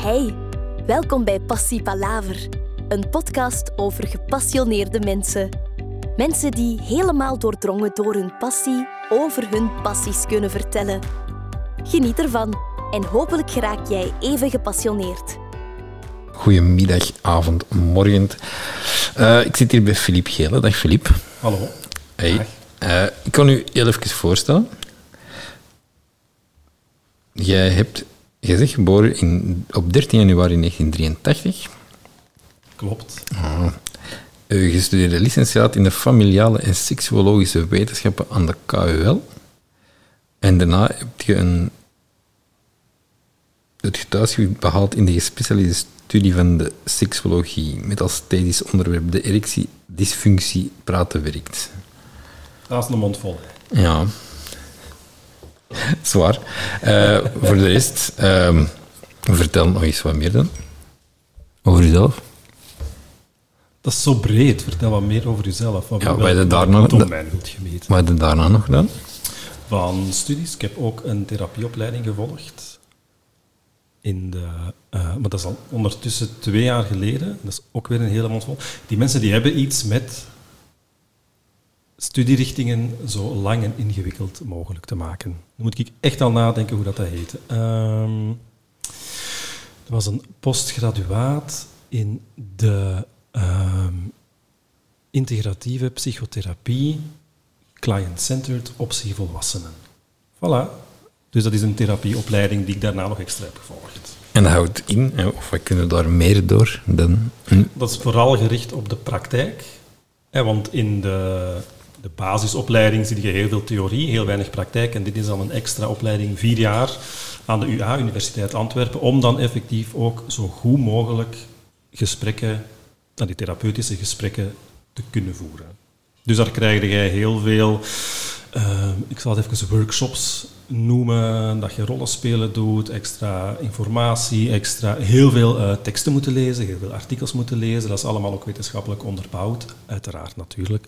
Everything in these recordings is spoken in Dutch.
Hey, welkom bij Passie Palaver, een podcast over gepassioneerde mensen. Mensen die helemaal doordrongen door hun passie over hun passies kunnen vertellen. Geniet ervan en hopelijk geraak jij even gepassioneerd. Goedemiddag, avond, morgen. Uh, ik zit hier bij Filip Gele. Dag Filip. Hallo. Hey. Uh, ik kan u heel even voorstellen. Jij hebt jij bent geboren in, op 13 januari 1983. Klopt. Ah. Uh, je studeerde licentiaat in de familiale en seksuologische wetenschappen aan de KUL. En daarna heb je een, het getuigsgebied behaald in de gespecialiseerde studie van de seksuologie, met als thetisch onderwerp de erectie, dysfunctie, praten werkt. Dat is een mond vol. Ja. Zwaar. Uh, voor de rest, uh, vertel nog eens wat meer dan. Over jezelf. Dat is zo breed. Vertel wat meer over jezelf. Wat ja, wat je daarna, da gemeten. wat heb je daarna nog gedaan? Van studies. Ik heb ook een therapieopleiding gevolgd. In de, uh, maar dat is al ondertussen twee jaar geleden. Dat is ook weer een hele mond vol. Die mensen die hebben iets met studierichtingen zo lang en ingewikkeld mogelijk te maken. Dan moet ik echt al nadenken hoe dat, dat heette. Um, er was een postgraduaat in de um, integratieve psychotherapie, client-centered optie volwassenen. Voilà. Dus dat is een therapieopleiding die ik daarna nog extra heb gevolgd. En dat houdt in, of wat kunnen daar meer door dan... Dat is vooral gericht op de praktijk. Want in de de basisopleiding zie je heel veel theorie, heel weinig praktijk. En dit is dan een extra opleiding, vier jaar, aan de UA, Universiteit Antwerpen, om dan effectief ook zo goed mogelijk gesprekken, die therapeutische gesprekken, te kunnen voeren. Dus daar krijg je heel veel, uh, ik zal het even workshops noemen, dat je rollenspelen doet, extra informatie, extra heel veel uh, teksten moeten lezen, heel veel artikels moeten lezen. Dat is allemaal ook wetenschappelijk onderbouwd, uiteraard natuurlijk.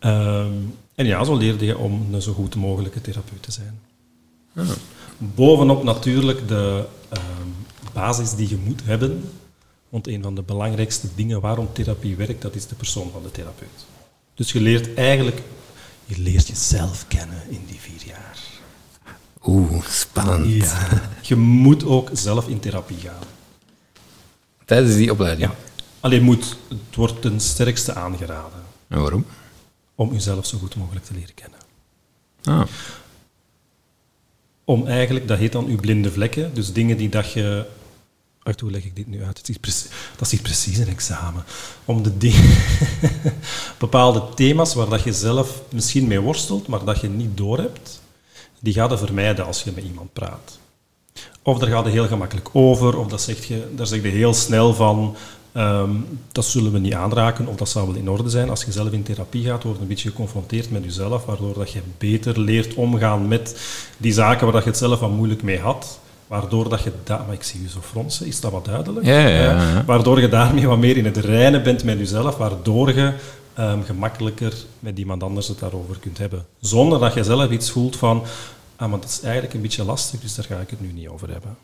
Um, en ja, zo leerde je om een zo goed mogelijke therapeut te zijn. Ah. Bovenop natuurlijk de um, basis die je moet hebben. Want een van de belangrijkste dingen waarom therapie werkt, dat is de persoon van de therapeut. Dus je leert eigenlijk, je leert jezelf kennen in die vier jaar. Oeh, spannend. Ja. Je moet ook zelf in therapie gaan. Tijdens die opleiding? Ja. Alleen moet. Het wordt ten sterkste aangeraden. En waarom? Om jezelf zo goed mogelijk te leren kennen. Ah. Om eigenlijk, dat heet dan uw blinde vlekken, dus dingen die dat je... Ach, hoe leg ik dit nu uit? Het is precies, dat is precies een examen. Om de dingen, bepaalde thema's waar dat je zelf misschien mee worstelt, maar dat je niet doorhebt, die ga je vermijden als je met iemand praat. Of daar gaat je heel gemakkelijk over, of dat zeg je, daar zeg je heel snel van, Um, dat zullen we niet aanraken, of dat zou wel in orde zijn. Als je zelf in therapie gaat, wordt een beetje geconfronteerd met jezelf, waardoor dat je beter leert omgaan met die zaken waar dat je het zelf wat moeilijk mee had. Waardoor dat je... Da maar ik zie je zo fronsen, is dat wat duidelijk? Ja, ja, ja, Waardoor je daarmee wat meer in het reinen bent met jezelf, waardoor je um, gemakkelijker met iemand anders het daarover kunt hebben. Zonder dat je zelf iets voelt van, ah, maar dat is eigenlijk een beetje lastig, dus daar ga ik het nu niet over hebben.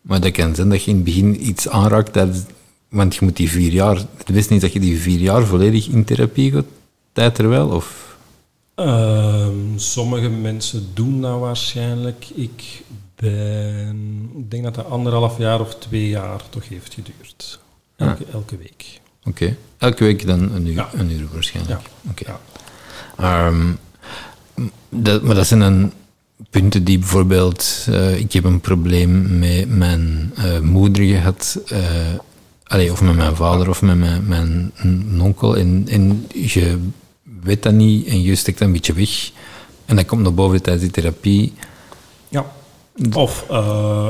Maar dat kan zijn dat je in het begin iets aanraakt dat want je moet die vier jaar... Het wist niet dat je die vier jaar volledig in therapie gaat, tijd er wel, of... Uh, sommige mensen doen dat waarschijnlijk. Ik ben... Ik denk dat dat anderhalf jaar of twee jaar toch heeft geduurd. Elke, ah. elke week. Oké. Elke week dan een uur, een uur waarschijnlijk. Ja. Oké. Ja. Um, dat, maar dat zijn dan punten die bijvoorbeeld... Uh, ik heb een probleem met mijn uh, moeder gehad... Allee, of met mijn vader of met mijn, mijn onkel. En, en je weet dat niet en je steekt dat een beetje weg. En dat komt naar boven tijdens die therapie. Ja. Of uh,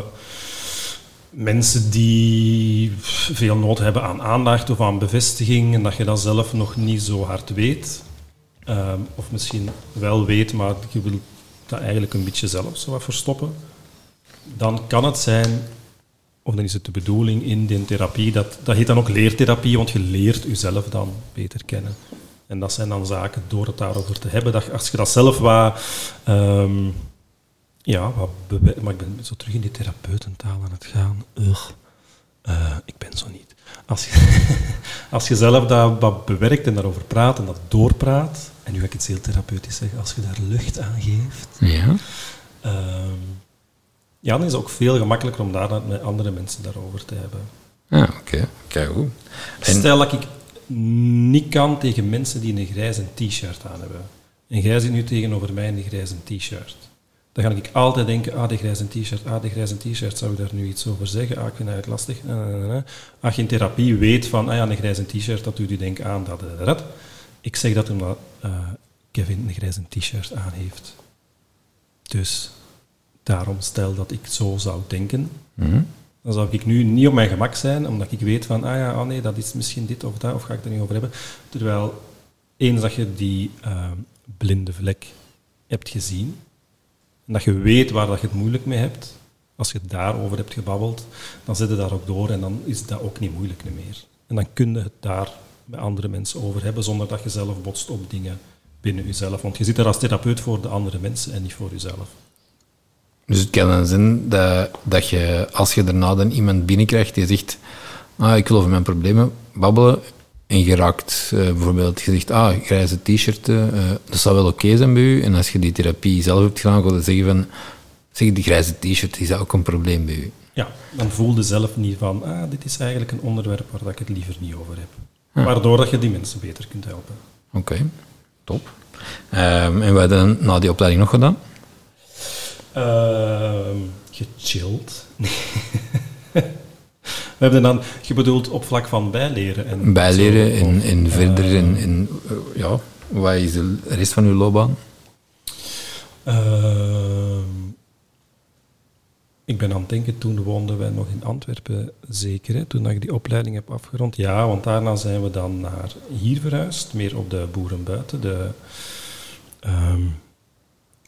mensen die veel nood hebben aan aandacht of aan bevestiging en dat je dat zelf nog niet zo hard weet. Uh, of misschien wel weet, maar je wilt dat eigenlijk een beetje zelf zo wat verstoppen. Dan kan het zijn of dan is het de bedoeling in die therapie, dat, dat heet dan ook leertherapie, want je leert jezelf dan beter kennen. En dat zijn dan zaken door het daarover te hebben. Dat, als je dat zelf wat... Um, ja, wat maar ik ben zo terug in die therapeutentaal aan het gaan. Ugh. Eh, ik ben zo niet. Als je, als je zelf dat wat bewerkt en daarover praat en dat doorpraat, en nu ga ik iets heel therapeutisch zeggen, als je daar lucht aan geeft, Ja. ehm, ja, dan is het ook veel gemakkelijker om daar met andere mensen daarover te hebben. Ah, oké. Kijk goed. En, Stel dat ik niet kan tegen mensen die een grijze t-shirt aan hebben. En jij zit nu tegenover mij in een grijze t-shirt. Dan ga ik altijd denken, ah, de grijze t-shirt, ah, de grijze t-shirt, zou ik daar nu iets over zeggen? Ah, ik vind het lastig. Eh, eh, eh. Als je in therapie weet van, ah ja, een grijze t-shirt, dat doet u denken aan dat, dat, dat. Ik zeg dat omdat Kevin een grijze t-shirt aan heeft. Dus daarom stel dat ik zo zou denken, Mhm. dan zou ik nu niet op mijn gemak zijn, omdat ik weet van, ah ja, oh nee, dat is misschien dit of dat, of ga ik er niet over hebben. Terwijl, eens dat je die eh, blinde vlek hebt gezien, en dat je weet waar dat je het moeilijk mee hebt, als je daarover hebt gebabbeld, dan zit je daar ook door en dan is dat ook niet moeilijk meer. En dan kun je het daar met andere mensen over hebben, zonder dat je zelf botst op dingen binnen jezelf. Want je zit er als therapeut voor de andere mensen en niet voor jezelf. Dus het kan dan zijn dat, dat je, als je daarna dan iemand binnenkrijgt die zegt, ah, ik wil over mijn problemen babbelen, en je raakt eh, bijvoorbeeld, je zegt, ah, grijze t-shirt, eh, dat zou wel oké zijn bij u. En als je die therapie zelf hebt gedaan, ga je zeggen van, zeg, die grijze t-shirt, is dat ook een probleem bij u? Ja, dan voel je zelf niet van, ah, dit is eigenlijk een onderwerp waar dat ik het liever niet over heb. Waardoor dat je die mensen beter kunt helpen. Oké, top. Ehm, en wat hebben na die opleiding nog gedaan? Ehm, gechilled. We hebben dan, je bedoelt op vlak van bijleren. En Bijleren zo, en, en verder, en, en eh, ja, wat is de rest van uw loopbaan? Ehm, ik ben aan het denken, toen woonden wij nog in Antwerpen, zeker, hè, toen ik die opleiding heb afgerond. Ja, want daarna zijn we dan naar hier verhuisd, meer op de boerenbuiten, de ehm,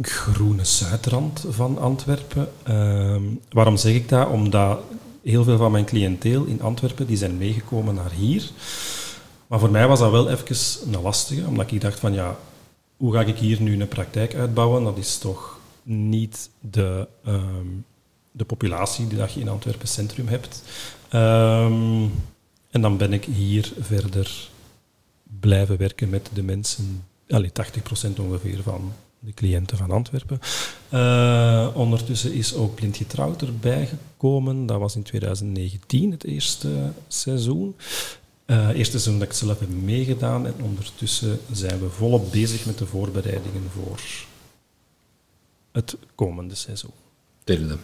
groene zuidrand van Antwerpen. Ehm, waarom zeg ik dat? Omdat heel veel van mijn cliënteel in Antwerpen, die zijn meegekomen naar hier. Maar voor mij was dat wel even een lastige, omdat ik dacht van ja, hoe ga ik hier nu een praktijk uitbouwen? Dat is toch niet de, ehm, de populatie die dat je in Antwerpen Centrum hebt. Ehm, en dan ben ik hier verder blijven werken met de mensen, allee, 80% ongeveer van de cliënten van Antwerpen. Eh, ondertussen is ook Blind Getrouwd erbij gekomen. Dat was in 2019 het eerste seizoen. Eh eerste seizoen dat ik zelf heb meegedaan. En ondertussen zijn we volop bezig met de voorbereidingen voor het komende seizoen. Derde.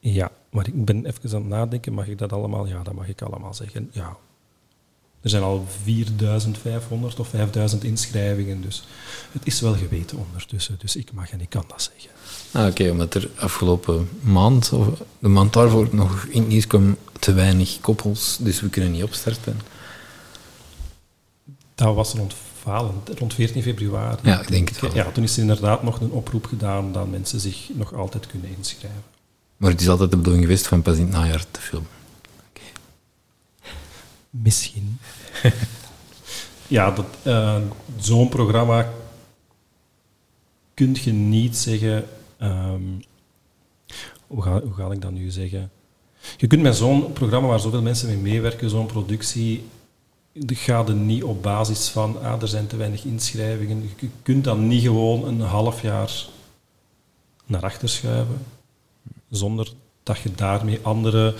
Ja, maar ik ben even aan het nadenken. Mag ik dat allemaal? Ja, dat mag ik allemaal zeggen. Ja. Er zijn al 4500 of 5000 inschrijvingen, dus het is wel geweten ondertussen. Dus ik mag en ik kan dat zeggen. Ah, Oké, omdat er afgelopen maand, of de maand daarvoor, nog in het nieuws kwam te weinig koppels, dus we kunnen niet opstarten. Dat was rond rond 14 februari. Ja, ik denk het wel. Ja, toen is er inderdaad nog een oproep gedaan dat mensen zich nog altijd kunnen inschrijven. Maar het is altijd de bedoeling geweest van pas in het najaar te filmen. Misschien. ja, dat, eh, zo'n programma kun je niet zeggen. ehm, hoe, ga, ga ik dat nu zeggen? Je kunt met zo'n programma waar zoveel mensen mee meewerken, zo'n productie, gaat er niet op basis van ah, er zijn te weinig inschrijvingen. Je kunt dan niet gewoon een half jaar naar achter schuiven, zonder dat je daarmee andere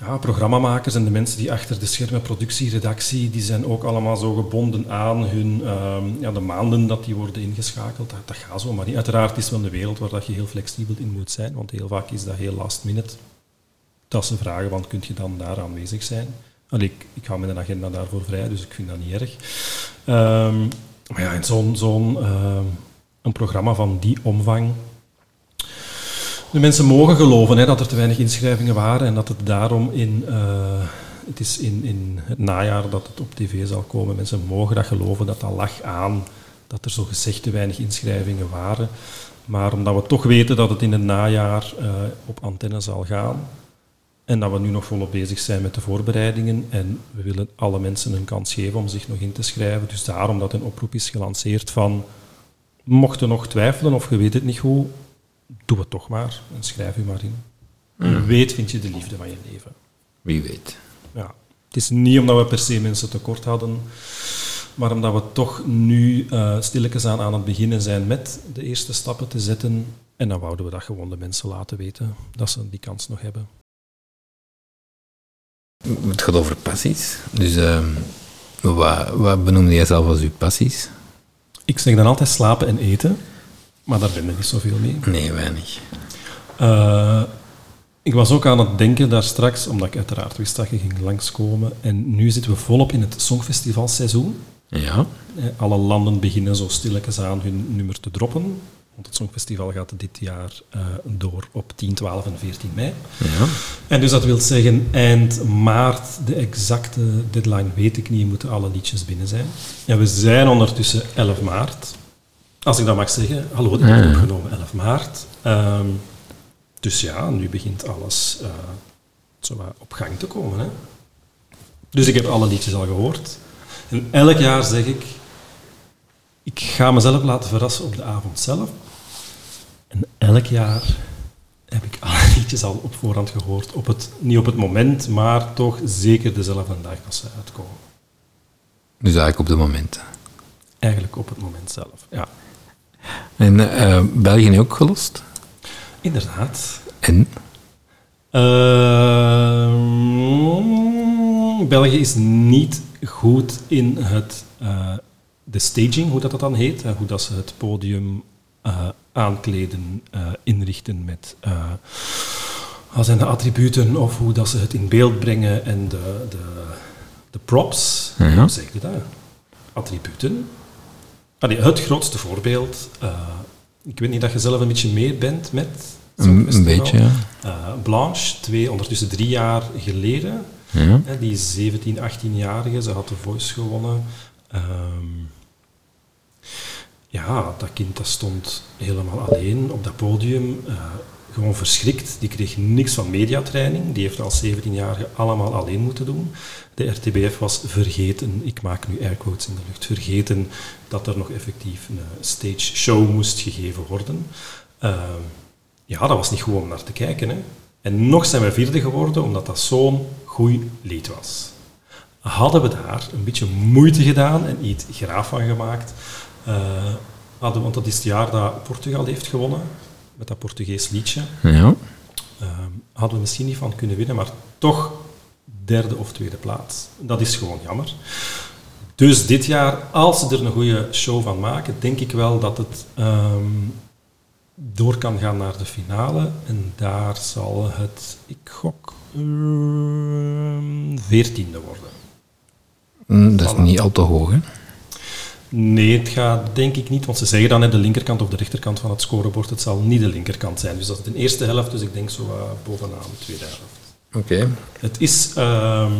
ja, programmamakers en de mensen die achter de schermen, productie, redactie, die zijn ook allemaal zo gebonden aan hun, ehm, ja, de maanden dat die worden ingeschakeld. Dat, gaat zo maar niet. Uiteraard is wel een wereld waar dat je heel flexibel in moet zijn, want heel vaak is dat heel last minute. Dat ze vragen, want kun je dan daar aanwezig zijn? Allee, ik, ik hou mijn agenda daarvoor vrij, dus ik vind dat niet erg. Ehm, maar ja, zo'n zo'n ehm, een programma van die omvang, de mensen mogen geloven hè, dat er te weinig inschrijvingen waren en dat het daarom in, eh, het is in, in het najaar dat het op tv zal komen. Mensen mogen dat geloven, dat dat lag aan dat er zo gezegd te weinig inschrijvingen waren. Maar omdat we toch weten dat het in het najaar eh, op antenne zal gaan en dat we nu nog volop bezig zijn met de voorbereidingen en we willen alle mensen een kans geven om zich nog in te schrijven. Dus daarom dat een oproep is gelanceerd van mocht je nog twijfelen of je weet het niet hoe, doe het toch maar en schrijf u maar in. Wie weet vind je de liefde van je leven. Wie weet. Ja. Het is niet omdat we per se mensen tekort hadden, maar omdat we toch nu uh, stilletjes aan aan het beginnen zijn met de eerste stappen te zetten. En dan wouden we dat gewoon de mensen laten weten, dat ze die kans nog hebben. Het gaat over passies. Dus uh, wat, wat benoemde jij zelf als uw passies? Ik zeg dan altijd slapen en eten, maar daar ben ik niet zoveel mee. Nee, weinig. Uh, ik was ook aan het denken daar straks, omdat ik uiteraard wist dat je ging langskomen. En nu zitten we volop in het Songfestivalseizoen. Ja. Eh, alle landen beginnen zo stilletjes aan hun nummer te droppen. Want het Songfestival gaat dit jaar uh, door op 10, 12 en 14 mei. Ja. En dus dat wil zeggen, eind maart, de exacte deadline weet ik niet, moeten alle liedjes binnen zijn. En we zijn ondertussen 11 maart. Als ik dat mag zeggen, hallo, ik heb opgenomen 11 maart. Um, dus ja, nu begint alles uh, zo op gang te komen. Hè. Dus ik heb alle liedjes al gehoord. En elk jaar zeg ik, ik ga mezelf laten verrassen op de avond zelf. En elk jaar heb ik alle liedjes al op voorhand gehoord. Op het, niet op het moment, maar toch zeker dezelfde dag als ze uitkomen. Dus eigenlijk op de moment? Eigenlijk op het moment zelf, ja. En uh, België ook gelost? Inderdaad. En? Uh, België is niet goed in het, uh, de staging, hoe dat, dat dan heet. Uh, hoe dat ze het podium eh, aankleden, inrichten met wat zijn de attributen of hoe dat ze het in beeld brengen en de, de, de props. Hoe zeg je dat? Attributen. Allee, het grootste voorbeeld. ik weet niet dat je zelf een beetje mee bent met een, een beetje, ja. Uh, Blanche, twee, ondertussen drie jaar geleden. Ja. Hè, die 17, 18-jarige, ze had de Voice gewonnen. Um, ja, dat kind dat stond helemaal alleen op dat podium. Gewoon verschrikt. Die kreeg niks van mediatraining. Die heeft als 17-jarige allemaal alleen moeten doen. De RTBF was vergeten, ik maak nu airquotes in de lucht, vergeten dat er nog effectief een stage show moest gegeven worden. Uh, ja, dat was niet gewoon om naar te kijken. Hè. En nog zijn we vierde geworden, omdat dat zo'n goed lied was. Hadden we daar een beetje moeite gedaan en iets graaf van gemaakt, uh, hadden, want dat is het jaar dat Portugal heeft gewonnen, met dat Portugees liedje, ja. uh, hadden we misschien niet van kunnen winnen, maar toch derde of tweede plaats. Dat is gewoon jammer. Dus dit jaar, als ze er een goede show van maken, denk ik wel dat het um, door kan gaan naar de finale. En daar zal het, ik gok, veertiende worden. Mm, dat is niet al te hoog, hè? Nee, het gaat denk ik niet, want ze zeggen dan net de linkerkant of de rechterkant van het scorebord. Het zal niet de linkerkant zijn. Dus dat is de eerste helft, dus ik denk zo uh, bovenaan de tweede helft. Oké. Okay. Het is... Uh,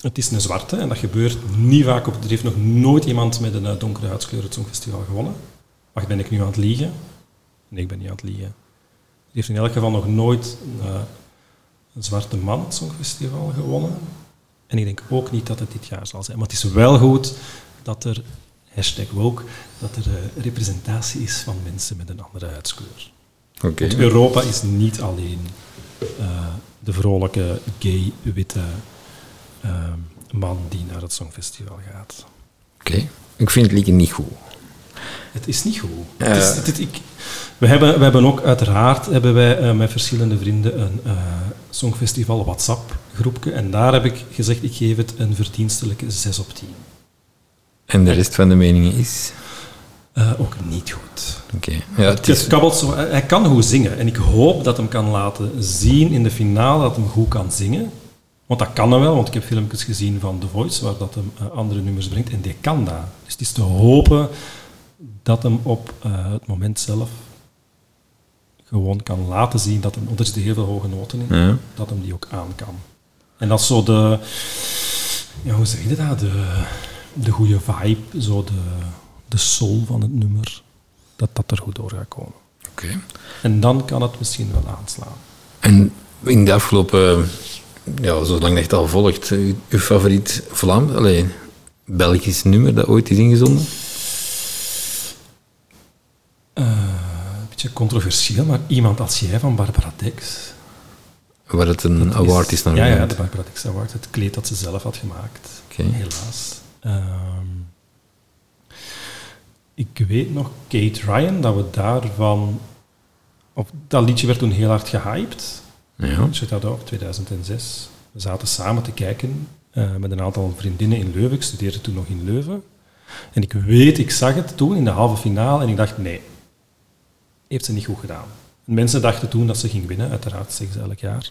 het is een zwarte en dat gebeurt niet vaak. Op, er heeft nog nooit iemand met een donkere huidskleur het Songfestival gewonnen. Wacht, ben ik nu aan het liegen? Nee, ik ben niet aan het liegen. Die heeft in elk geval nog nooit een, uh, een zwarte man het Songfestival gewonnen. En ik denk ook niet dat het dit jaar zal zijn. Maar het is wel goed dat er, hashtag woke, dat er uh, representatie is van mensen met een andere huidskleur. Okay. Want Europa is niet alleen uh, de vrolijke, gay, witte man die naar het Songfestival gaat. Oké, okay. ik vind het liedje niet goed. Het is niet goed. Het is, het, het, ik, we, hebben, we hebben ook uiteraard hebben wij, met verschillende vrienden een Songfestival WhatsApp groepje. En daar heb ik gezegd, ik geef het een verdienstelijke 6 op 10. En de rest van de meningen is? Uh, ook niet goed. Oké. Okay. Ja, het is... het zo, hij kan goed zingen. En ik hoop dat hem kan laten zien in de finale dat hem goed kan zingen. Want dat kan hij wel, want ik heb filmpjes gezien van The Voice, waar dat hem andere nummers brengt. En die kan dat. Dus het is te hopen dat hem op uh, het moment zelf gewoon kan laten zien dat hem, want er zitten heel veel hoge noten in, ja. dat hem die ook aan kan. En dat is zo de, ja, hoe zeg je dat, de, de goede vibe, zo de, de soul van het nummer, dat dat er goed door gaat komen. Oké. Okay. En dan kan het misschien wel aanslaan. En in de afgelopen, ja, zolang dat je al volgt, uw, uw favoriet Vlaam, alleen Belgisch nummer dat ooit is ingezonden? Uh, een beetje controversieel, maar iemand als jij van Barbara Dex. Waar het een Dat award is naar Ja, ja, de Barbara Award. Het kleed dat ze zelf had gemaakt. Helaas. Ehm, ik weet nog, Kate Ryan, dat we daarvan... Op, dat liedje werd toen heel hard gehyped. Ja. Up, 2006. We zaten samen te kijken eh, met een aantal vriendinnen in Leuven. Ik studeerde toen nog in Leuven. En ik weet, ik zag het toen in de halve finale en ik dacht, nee, heeft ze niet goed gedaan. Mensen dachten toen dat ze ging winnen, uiteraard zeggen ze elk jaar.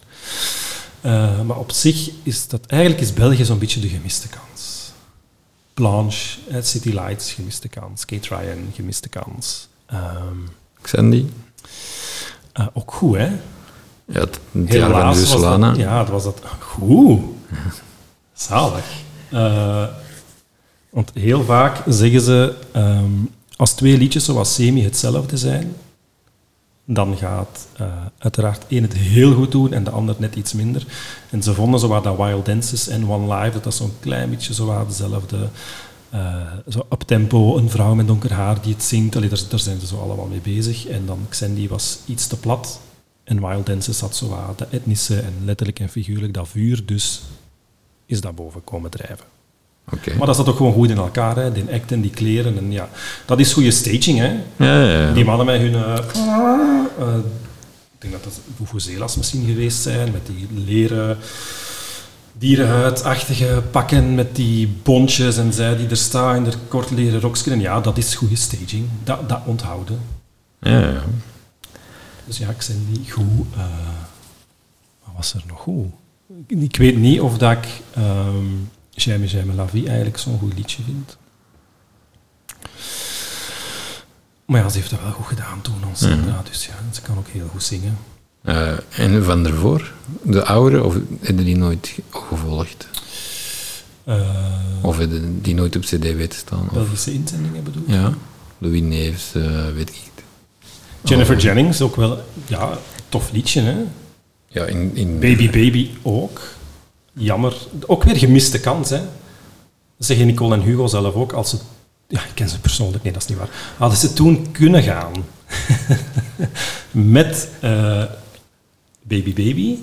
Eh, maar op zich is dat, eigenlijk is België zo'n beetje de gemiste kans. Blanche, eh, City Lights, gemiste kans. Kate Ryan, gemiste kans. Ehm, Xandy? eh, ook goed, hè? Ja, het het van was dat, ja, dat was dat goed. Zalig. Eh, want heel vaak zeggen ze, ehm, als twee liedjes zoals semi hetzelfde zijn, dan gaat eh, uiteraard één het heel goed doen en de ander net iets minder. En ze vonden zowat dat Wild Dances en One Live, dat dat zo'n klein beetje zowat dezelfde, eh zo up tempo, een vrouw met donker haar die het zingt. Daar, daar zijn ze zo allemaal mee bezig. En dan Xandy was iets te plat. En Wild Dances had zo wat de etnische en letterlijk en figuurlijk dat vuur, dus is dat boven komen drijven. Maar dat zat ook gewoon goed in elkaar, hè. die act en die kleren. En ja, dat is goede staging, hè. Ja, ja, ja. Die mannen met hun... eh, eh, ik denk dat dat Vuvuzelas misschien geweest zijn, met die leren dierenhuidachtige pakken met die bontjes en zij die er staan in de kort leren rokjes. Ja, dat is goede staging. Dat, dat onthouden. Ja, ja. Dus ja, ik zijn die goed. eh, wat was er nog goed? Ik, ik weet niet of dat ik ehm Jaime Jaime La Vie eigenlijk zo'n goed liedje vind. Maar ja, ze heeft dat wel goed gedaan toen, ons Sandra. Dus ja, ze kan ook heel goed zingen. Eh, en van daarvoor? De oude, of hebben die nooit gevolgd? Eh, Of hebben die nooit op cd weten staan? Of, Belgische inzendingen bedoel ik. ja, Louis Neefs, eh, weet ik niet. Jennifer Oh. Jennings, ook wel ja, tof liedje, hè? Ja, in, in Baby Baby ook. Jammer. Ook weer gemiste kans, hè. Zeggen Nicole en Hugo zelf ook. Als ze, ja, ik ken ze persoonlijk, nee, dat is niet waar. Hadden ze toen kunnen gaan met eh, Baby Baby?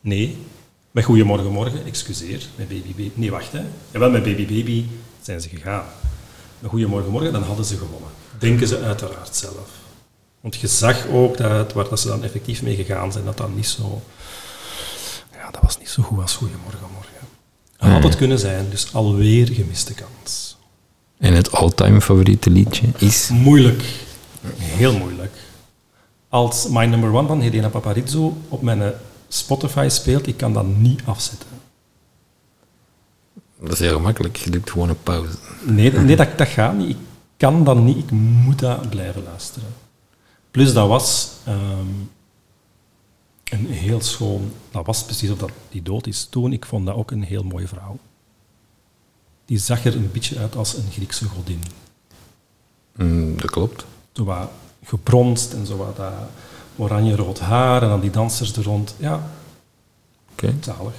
Nee. Met Goeiemorgen Morgen, excuseer. Met Baby Baby. Nee, wacht, hè. Jawel, met Baby Baby zijn ze gegaan. Met Goeiemorgen Morgen, dan hadden ze gewonnen. Denken ze uiteraard zelf. Want je zag ook dat waar dat ze dan effectief mee gegaan zijn, dat dat niet zo... Ja, dat was niet zo goed als Goeiemorgen Morgen. Had het kunnen zijn, dus alweer gemiste kans. En het all-time favoriete liedje is... Moeilijk. Heel moeilijk. Als My Number One van Helena Paparizou op mijn eh, Spotify speelt, ik kan dat niet afzetten. Dat is heel gemakkelijk, je doet gewoon een pauze. Nee, nee dat, dat gaat niet. Ik kan dat niet. Ik moet dat blijven luisteren. Plus, dat was ehm, een heel schoon... Dat was precies of dat die dood is toen. Ik vond dat ook een heel mooie vrouw. Die zag er een beetje uit als een Griekse godin. Mm, dat klopt. Zo wat gebronst en zo wat dat oranje-rood haar en dan die dansers er rond. Ja, Oké, zalig.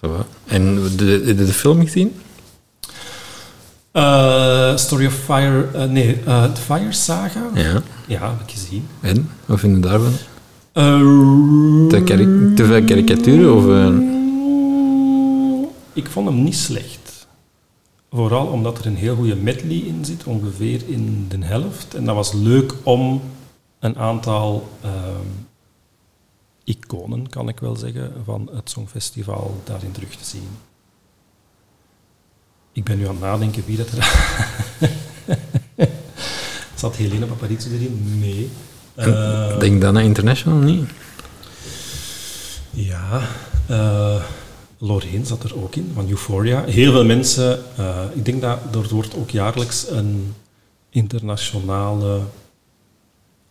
zo. En de, de, de film gezien? Eh, Story of Fire... eh, nee, eh The Fire Saga? Ja. Ja, heb ik gezien. En? Wat vind je daarvan? Te, veel karikaturen? Of, eh, Ik vond hem niet slecht. Vooral omdat er een heel goede medley in zit, ongeveer in de helft. En dat was leuk om een aantal ehm, iconen, kan ik wel zeggen, van het Songfestival daarin terug te zien. Ik ben nu aan het nadenken wie dat er... Zat Helena Paparizou erin? Nee. Eh, denk dan naar International, niet? ja, eh Lorraine zat er ook in, van Euphoria. Heel veel mensen, eh, ik denk dat er wordt ook jaarlijks een internationale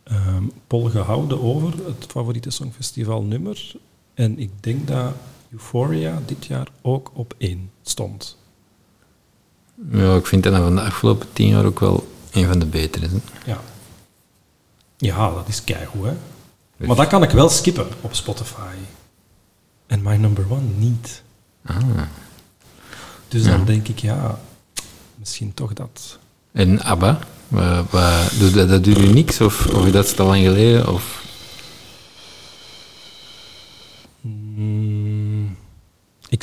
ehm poll gehouden over het favoriete songfestival nummer. En ik denk dat Euphoria dit jaar ook op één stond. Ja, ik vind dat van de afgelopen tien jaar ook wel een van de betere. hè. Ja. Ja, dat is keigoed, hè. Maar dat kan ik wel skippen op Spotify. En My Number One niet. Ah. Dus Ja. dan denk ik, ja, misschien toch dat. En ABBA? Doet dat, dat doet u niks? Of, of dat is te lang geleden? Of,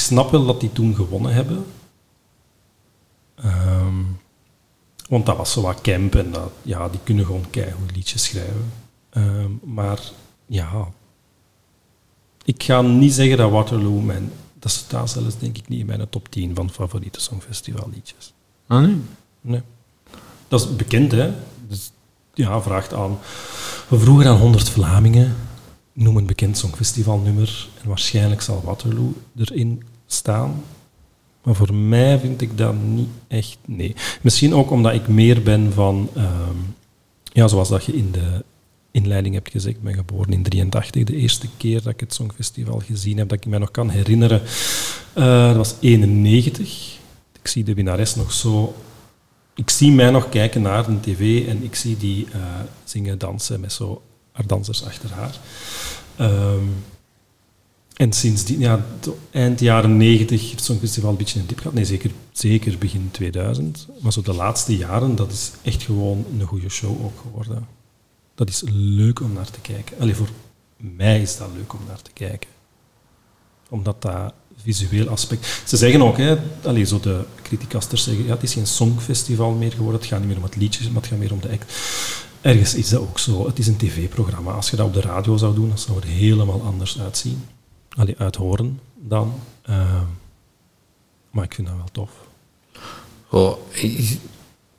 snap wel dat die toen gewonnen hebben. Ehm, want dat was zo wat camp en dat, ja, die kunnen gewoon keihard liedjes schrijven. Ehm, maar ja, ik ga niet zeggen dat Waterloo mijn... Dat staat zelfs denk ik niet in mijn top 10 van favoriete songfestivalliedjes. Ah, nee? Nee. Dat is bekend, hè. Dus, ja, vraagt aan... Vroeger aan 100 Vlamingen, noem een bekend songfestivalnummer. En waarschijnlijk zal Waterloo erin staan. Maar voor mij vind ik dat niet echt... Nee. Misschien ook omdat ik meer ben van... ehm, ja, zoals dat je in de inleiding hebt gezegd, ik ben geboren in 83. De eerste keer dat ik het Songfestival gezien heb, dat ik mij nog kan herinneren, eh, dat was 91. Ik zie de winnares nog zo... Ik zie mij nog kijken naar de tv en ik zie die eh, zingen, dansen met zo haar dansers achter haar. Ehm, en sindsdien, ja, eind jaren 90 heeft het Songfestival een beetje een dip gehad. Nee, zeker, zeker begin 2000. Maar zo de laatste jaren, dat is echt gewoon een goede show ook geworden. Dat is leuk om naar te kijken. Allee, voor mij is dat leuk om naar te kijken. Omdat dat visueel aspect... Ze zeggen ook, hè, zo de criticasters zeggen, ja, het is geen songfestival meer geworden, het gaat niet meer om het liedje, maar het gaat meer om de act. Ergens is dat ook zo. Het is een tv-programma. Als je dat op de radio zou doen, dan zou het helemaal anders uitzien. Allee, uithoren dan. Eh, maar ik vind dat wel tof. Oh, is,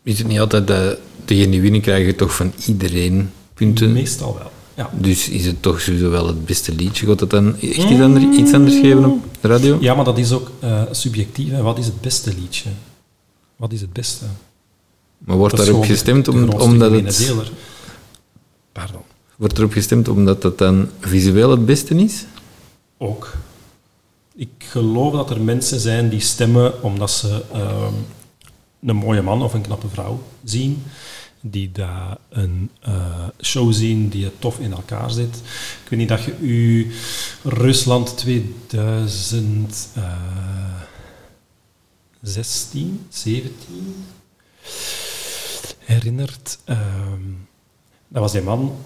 is het niet altijd dat degene die winnen krijgen toch van iedereen punten? Meestal wel. Ja. Dus is het toch sowieso wel het beste liedje? Gaat dat dan echt iets anders, iets anders geven op de radio? ja, maar dat is ook eh, subjectief. Hè. Wat is het beste liedje? Wat is het beste? Maar wordt daarop gestemd om, omdat het... deler. Pardon. Wordt erop gestemd omdat dat dan visueel het beste is? Ook. Ik geloof dat er mensen zijn die stemmen omdat ze ehm, een mooie man of een knappe vrouw zien. Die daar een eh, show zien die het tof in elkaar zit. Ik weet niet dat je u Rusland 2016, 17 herinnert. Ehm, dat was die man,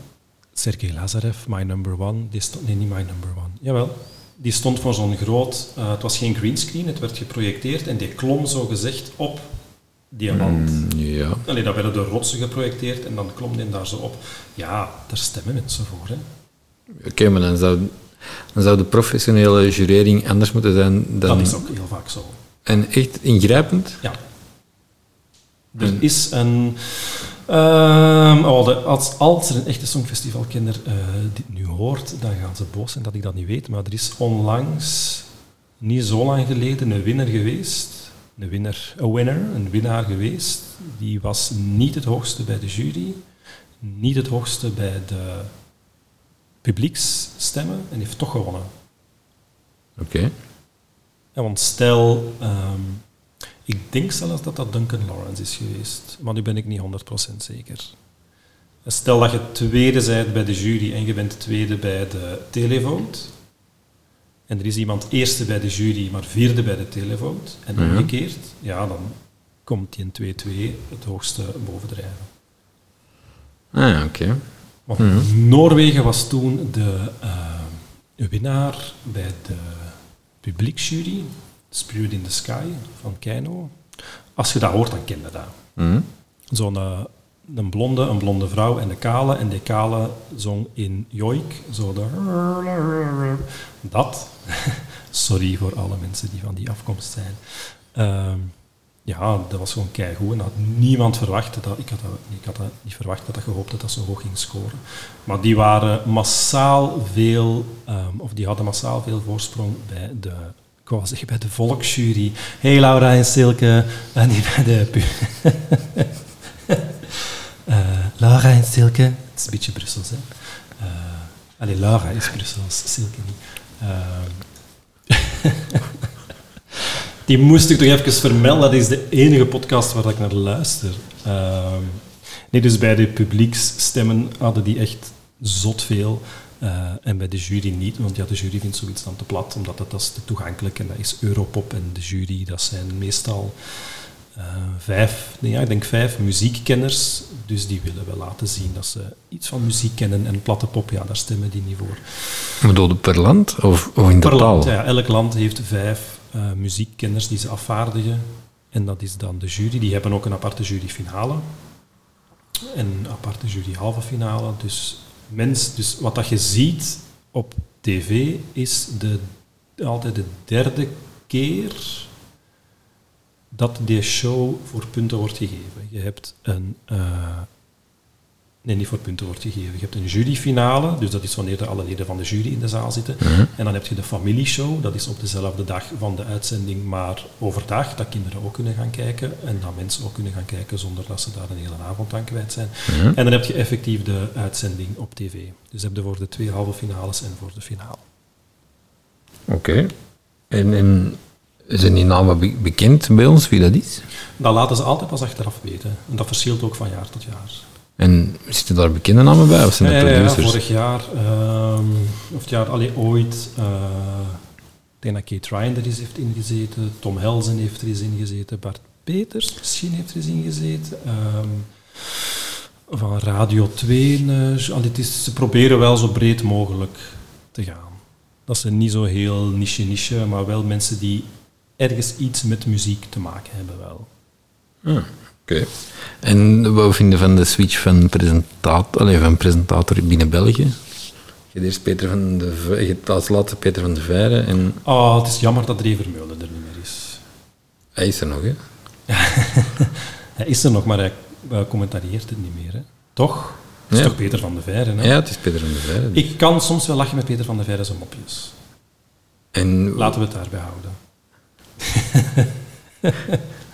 Sergei Lazarev, My Number One. Die stond, nee, niet My Number One. Jawel. Die stond voor zo'n groot... eh, het was geen greenscreen, het werd geprojecteerd en die klom zo gezegd op diamant. Mm, ja. Allee, dat werden de rotsen geprojecteerd en dan klom die daar zo op. Ja, daar stemmen mensen voor. Hè. Oké, maar dan zou, dan zou de professionele jurering anders moeten zijn dan... Dat is ook heel vaak zo. En echt ingrijpend? Ja. Er is een... ehm, oh, als, als er een echte songfestivalkenner eh, dit nu hoort, dan gaan ze boos zijn dat ik dat niet weet. Maar er is onlangs, niet zo lang geleden, een winnaar geweest. Een winnaar, een winner, een winnaar geweest. Die was niet het hoogste bij de jury, niet het hoogste bij de publieksstemmen en heeft toch gewonnen. Oké. Ja, want stel, ehm, ik denk zelfs dat dat Duncan Lawrence is geweest, maar nu ben ik niet 100% zeker. Stel dat je tweede bent bij de jury en je bent tweede bij de televote. En er is iemand eerste bij de jury, maar vierde bij de televote. En Mhm. omgekeerd, ja, dan komt die in 2-2 het hoogste bovendrijven. Ah, ja, oké. Want Noorwegen was toen de eh, winnaar bij de publieksjury, Spirit in the Sky van Keino. Als je dat hoort, dan ken je dat. Mhm. Zo'n eh, een blonde, een blonde vrouw en de kale. En die kale zong in Joik, zo de... Dat. Sorry voor alle mensen die van die afkomst zijn. Ehm, ja, dat was gewoon keigoed. En had niemand verwacht. Dat, ik, had dat, ik had dat niet verwacht dat dat gehoopt dat dat zo hoog ging scoren. Maar die waren massaal veel, ehm, of die hadden massaal veel voorsprong bij de, ik zeggen bij de volksjury. Hey Laura en Silke. En die bij de... Eh, Laura en Silke. Het is een beetje Brussels, hè. Eh, allee, Laura is Brussels, Silke niet. Die moest ik toch even vermelden. Dat is de enige podcast waar ik naar luister. Nee, dus bij de publieksstemmen hadden die echt zot veel. Eh, en bij de jury niet, want ja, de jury vindt zoiets dan te plat, omdat dat, dat is te toegankelijk en dat is Europop en de jury, dat zijn meestal eh, vijf, nee, ja, ik denk vijf muziekkenners, dus die willen wel laten zien dat ze iets van muziek kennen en platte pop, ja, daar stemmen die niet voor. Bedoel je per land of, of in Per totaal? land, ja, elk land heeft vijf eh, muziekkenners die ze afvaardigen. En dat is dan de jury. Die hebben ook een aparte jury finale. En een aparte jury halve finale. Dus, mens, dus wat dat je ziet op tv is de, altijd de derde keer dat die show voor punten wordt gegeven. Je hebt een... eh, nee, niet voor punten wordt gegeven. Je hebt een juryfinale, dus dat is wanneer er alle leden van de jury in de zaal zitten. En dan heb je de familieshow, dat is op dezelfde dag van de uitzending, maar overdag, dat kinderen ook kunnen gaan kijken en dat mensen ook kunnen gaan kijken zonder dat ze daar een hele avond aan kwijt zijn. En dan heb je effectief de uitzending op tv. Dus heb je voor de twee halve finales en voor de finale. Oké. En, en zijn die namen be- bekend bij ons, wie dat is? Dat laten ze altijd pas achteraf weten. En dat verschilt ook van jaar tot jaar. En zitten daar bekende namen bij, of zijn dat Ja, ja, vorig jaar, ehm, of het jaar, allee, ooit, eh ik denk dat Kate Ryan er eens heeft ingezeten, Tom Helzen heeft er eens ingezeten, Bart Peters misschien heeft er eens ingezeten, ehm, van Radio 2. eh, allee, het is, ze proberen wel zo breed mogelijk te gaan. Dat ze niet zo heel niche-niche, maar wel mensen die ergens iets met muziek te maken hebben wel. Ah, Oké. En wat vinden van de switch van presentator, allee, van presentator binnen België? Je hebt eerst Peter van de je hebt als laatste Peter van de Veire en Oh, het is jammer dat Dre Vermeulen er niet meer is. hij is er nog, hè? Hij is er nog, maar hij commentarieert het niet meer. Hè? Toch? Het is Ja. toch Peter van de Veire? Hè? Ja, het is Peter van de Veire. dus. Ik kan soms wel lachen met Peter van de Veire zijn mopjes. En Laten we het daarbij houden.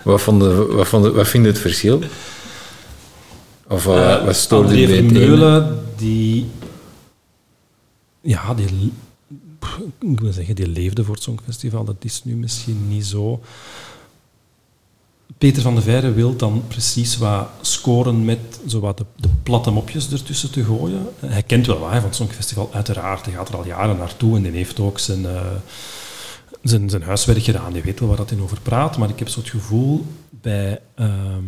wat, vonden, wat, vonden, wat vind je het verschil? Of wat, Eh, wat stoorde je bij het ene? Vermeulen, die... Ja, die... Ik wil zeggen, die leefde voor het Songfestival. Dat is nu misschien niet zo. Peter van de Veire wil dan precies wat scoren met zo wat de, de platte mopjes ertussen te gooien. Hij kent wel hè, van het Songfestival, uiteraard. Hij gaat er al jaren naartoe en die heeft ook zijn, eh, zijn, zijn huiswerk gedaan. Die weet wel waar dat in over praat. Maar ik heb zo het gevoel bij ehm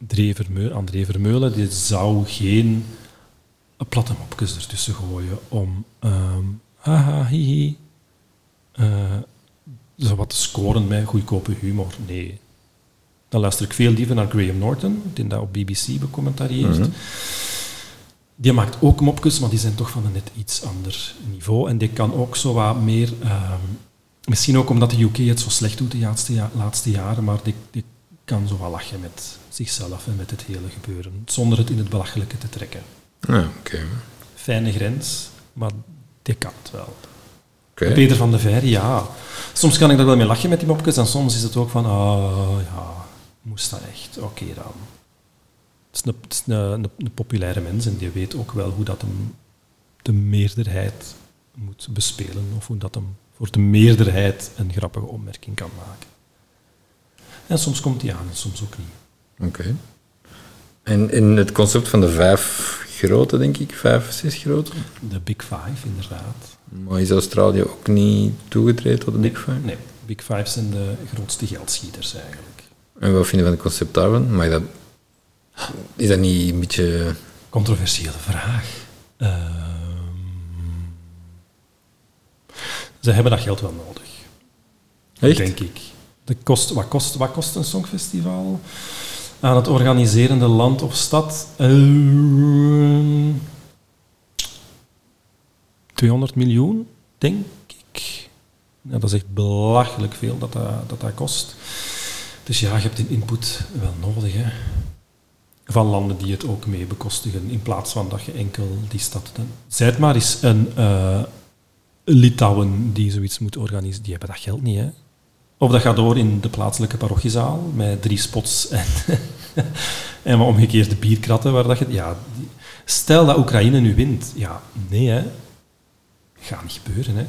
André, Vermeulen, André Vermeulen, die zou geen platte mopjes ertussen gooien om ehm haha, hihi, eh, zo wat te scoren met goedkope humor. Nee. Dan luister ik veel liever naar Graham Norton, die dat op BBC becommentarieert. Die maakt ook mopjes, maar die zijn toch van een net iets ander niveau. En die kan ook zo wat meer... ehm, misschien ook omdat de UK het zo slecht doet de laatste, ja- laatste jaren, maar die, die kan zo wat lachen met zichzelf en met het hele gebeuren, zonder het in het belachelijke te trekken. Ah, Oké. Fijne grens, maar die kan het wel. Oké. Peter van de Veire, ja. Soms kan ik er wel mee lachen met die mopjes en soms is het ook van, ah ja, moest dat echt? Oké dan. Het is, een, het is een, een, een populaire mens en die weet ook wel hoe dat hem de meerderheid moet bespelen of hoe dat hem voor de meerderheid een grappige opmerking kan maken. En soms komt hij aan en soms ook niet. Oké. En in het concept van de vijf grote, denk ik, vijf, zes grote. De Big Five, inderdaad. Maar is Australië ook niet toegetreden tot de Big Five? Nee, Big Five zijn de grootste geldschieters eigenlijk. En wat vind je van het concept daarvan? Maar dat, is dat niet een beetje... Controversiële vraag. Ehm, ze hebben dat geld wel nodig, Echt? denk ik. De kost, wat, kost, wat kost een songfestival? Aan het organiserende land of stad? Ehm, 200 miljoen, denk ik. Ja, dat is echt belachelijk veel dat dat, dat, dat kost. Dus ja, je hebt een input wel nodig, hè van landen die het ook mee bekostigen, in plaats van dat je enkel die stad... Zij het maar eens een eh, Litouwen die zoiets moet organiseren. Die hebben dat geld niet, hè. Of dat gaat door in de plaatselijke parochiezaal, met drie spots en, en omgekeerde bierkratten. Waar dat je, ja, stel dat Oekraïne nu wint. Ja, nee, hè. Gaat niet gebeuren, hè.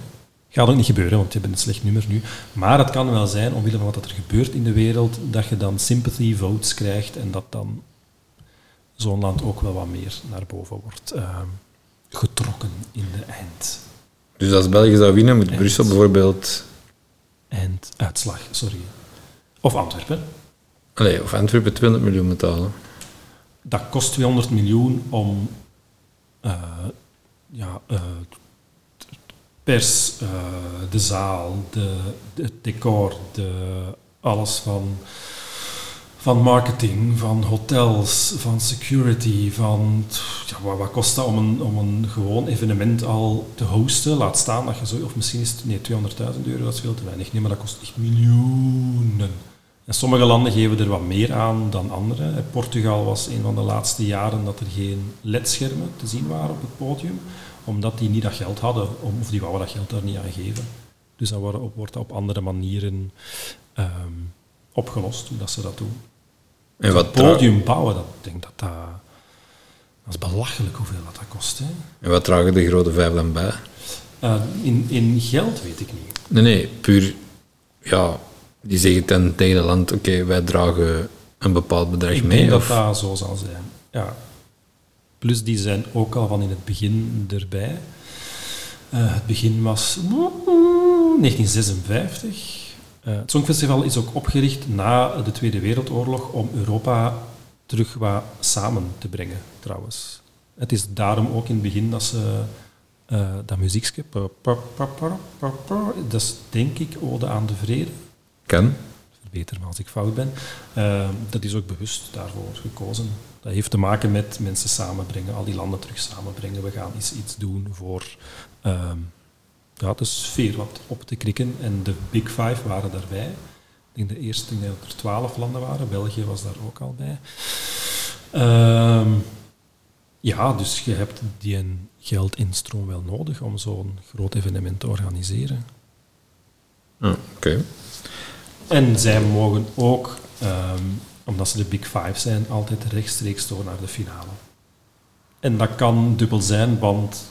Gaat ook niet gebeuren, want je bent een slecht nummer nu. Maar het kan wel zijn, omwille van wat er gebeurt in de wereld, dat je dan sympathy votes krijgt en dat dan zo'n land ook wel wat meer naar boven wordt ehm, getrokken in de eind. Dus als België zou winnen, moet? Brussel bijvoorbeeld... Einduitslag, sorry. Of Antwerpen. Allee, of Antwerpen 200 miljoen betalen. Dat kost 200 miljoen om... eh, ja, eh, pers, uh, de zaal, de, de, het decor, de, alles van, van marketing, van hotels, van security, van ja, wat, kost dat om een, om een gewoon evenement al te hosten? Laat staan dat je zo, of misschien is het nee, 200.000 euro, dat is veel te weinig. Nee, maar dat kost echt miljoenen. En sommige landen geven er wat meer aan dan andere. Portugal was een van de laatste jaren dat er geen ledschermen te zien waren op het podium, omdat die niet dat geld hadden, of die wouden dat geld daar niet aan geven. Dus dan wordt dat op andere manieren um, opgelost, hoe dat ze dat doen. En wat podium bouwen, dat, denk dat dat... Dat is belachelijk hoeveel dat, dat kost. Hè. En wat dragen de grote vijf dan bij? Uh, in, in geld weet ik niet. Nee, nee, puur... Ja, die zeggen ten tegen het land, oké, wij dragen een bepaald bedrag mee. Ik denk dat dat zo zal zijn, ja. Plus die zijn ook al van in het begin erbij. Uh, het begin was 1956. Uh, het Songfestival is ook opgericht na de Tweede Wereldoorlog om Europa terug wat samen te brengen, trouwens. Het is daarom ook in het begin dat ze uh, dat muziekje... Dat is denk ik Ode aan de Vrede. Kan. Verbeter me als ik fout ben. Uh, dat is ook bewust daarvoor gekozen. Dat heeft te maken met mensen samenbrengen, al die landen terug samenbrengen. We gaan eens iets doen voor uh, ja, de sfeer wat op te krikken. En de Big Five waren daarbij. Ik denk de eerste denk dat er twaalf landen waren. België was daar ook al bij. Uh, ja, dus je hebt die geldinstroom wel nodig om zo'n groot evenement te organiseren. Oké. En zij mogen ook, um, omdat ze de Big Five zijn, altijd rechtstreeks door naar de finale. En dat kan dubbel zijn, want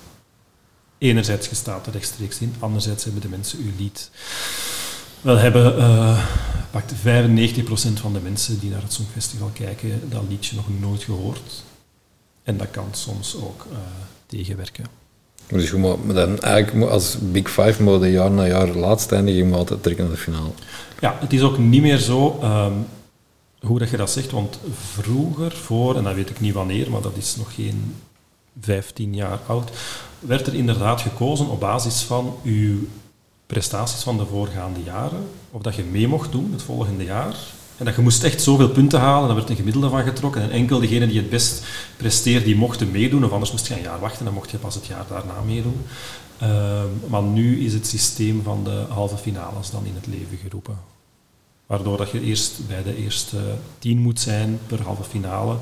enerzijds je staat er rechtstreeks in, anderzijds hebben de mensen uw lied. Wel hebben uh, pakt 95% van de mensen die naar het Songfestival kijken dat liedje nog nooit gehoord. En dat kan soms ook uh, tegenwerken. Dus je moet dan eigenlijk als Big Five moet jaar na jaar laatst eindigen, je moet altijd trekken naar de finale. Ja, het is ook niet meer zo um, hoe dat je dat zegt, want vroeger, voor, en dat weet ik niet wanneer, maar dat is nog geen 15 jaar oud, werd er inderdaad gekozen op basis van uw prestaties van de voorgaande jaren, of dat je mee mocht doen het volgende jaar. En dat je moest echt zoveel punten halen, daar werd een gemiddelde van getrokken. En enkel degenen die het best presteerden, die mochten meedoen, of anders moest je een jaar wachten, dan mocht je pas het jaar daarna meedoen. Uh, maar nu is het systeem van de halve finales dan in het leven geroepen. Waardoor dat je eerst bij de eerste tien moet zijn per halve finale.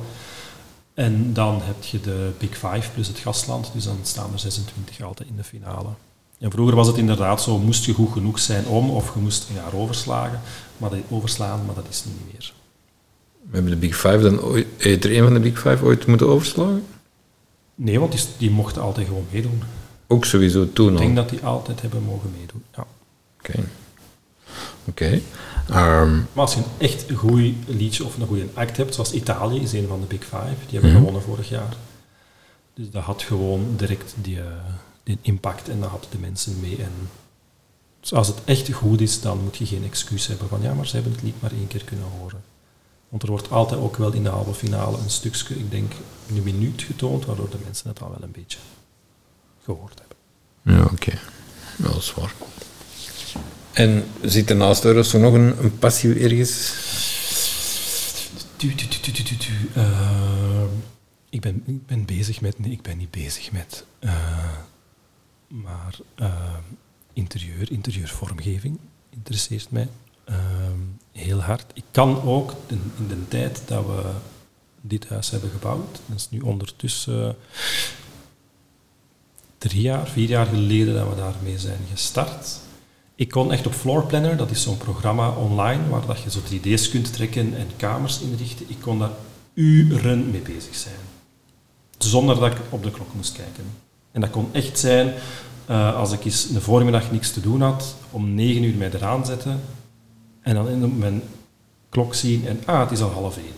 En dan heb je de Big Five plus het gastland, dus dan staan er 26 altijd in de finale. En vroeger was het inderdaad zo, moest je goed genoeg zijn om, of je moest een jaar overslagen, maar dat, overslaan, maar dat is niet meer. We hebben de Big Five dan ooit, heeft er een van de Big Five ooit moeten overslagen? Nee, want die, die mochten altijd gewoon meedoen. Ook sowieso toen al? Ik denk dat die altijd hebben mogen meedoen, ja. Oké. Oké. Ehm, maar als je een echt goed liedje of een goede act hebt, zoals Italië is een van de Big Five, die hebben mm gewonnen vorig jaar. Dus dat had gewoon direct die, uh, die impact en dat hadden de mensen mee. En dus als het echt goed is, dan moet je geen excuus hebben van ja, maar ze hebben het lied maar één keer kunnen horen. Want er wordt altijd ook wel in de halve finale een stukje, ik denk, een minuut getoond, waardoor de mensen het al wel een beetje gehoord hebben. Ja, oké. Okay. dat is waar. En zit er naast Eurosong nog een, een passie ergens? Uh, ik, ben, ik ben bezig met... Nee, ik ben niet bezig met... Uh, maar uh, interieur, interieurvormgeving interesseert mij heel hard. Ik kan ook in, in de tijd dat we dit huis hebben gebouwd, dat is nu ondertussen drie jaar, vier jaar geleden dat we daarmee zijn gestart. Ik kon echt op Floor Planner, dat is zo'n programma online waar dat je zo 3D's kunt trekken en kamers inrichten. Ik kon daar uren mee bezig zijn. Zonder dat ik op de klok moest kijken. En dat kon echt zijn uh, als ik eens een voormiddag niks te doen had, om 9 uur mij eraan zetten en dan in mijn klok zien en ah, het is al half één.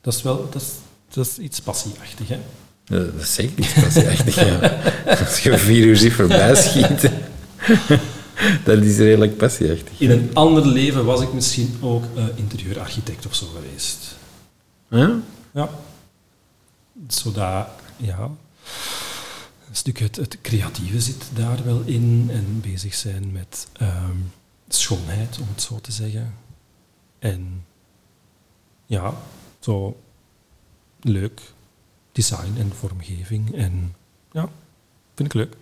Dat is wel dat is, dat iets passieachtig, hè? Ja, dat is zeker iets passieachtig, ja. Als je vier uur ziet voorbij schieten. Dat is redelijk passieachtig. In een ander leven was ik misschien ook uh, interieurarchitect of zo geweest. Ja? Ja. Zodat, ja. een stuk het, het creatieve zit daar wel in en bezig zijn met ehm, schoonheid, om het zo te zeggen. En ja, zo leuk design en vormgeving. En ja, vind ik leuk.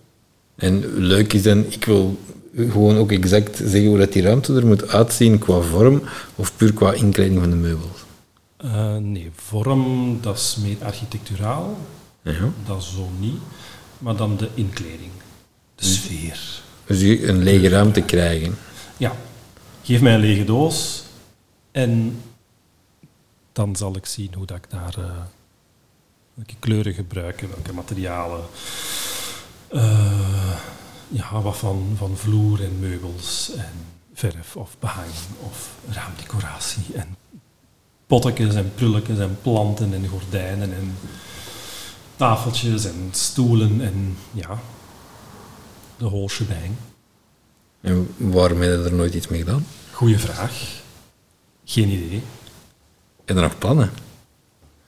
En leuk is dan, ik wil gewoon ook exact zeggen hoe dat die ruimte er moet uitzien qua vorm of puur qua inkleding van de meubels. Uh, nee, vorm, dat is meer architecturaal. Ja. Dat is zo niet. Maar dan de inkleding, de sfeer. Dus je een lege ruimte krijgen. Ja, geef mij een lege doos en dan zal ik zien hoe dat ik daar uh, welke kleuren gebruiken, welke materialen. Uh, ja, wat van, van vloer en meubels en verf of behang of raamdecoratie en pottekens en prulletjes en planten en gordijnen en tafeltjes en stoelen en ja, de whole shebang. En waarom heb je er nooit iets mee gedaan? Goeie vraag. Geen idee. En er nog plannen?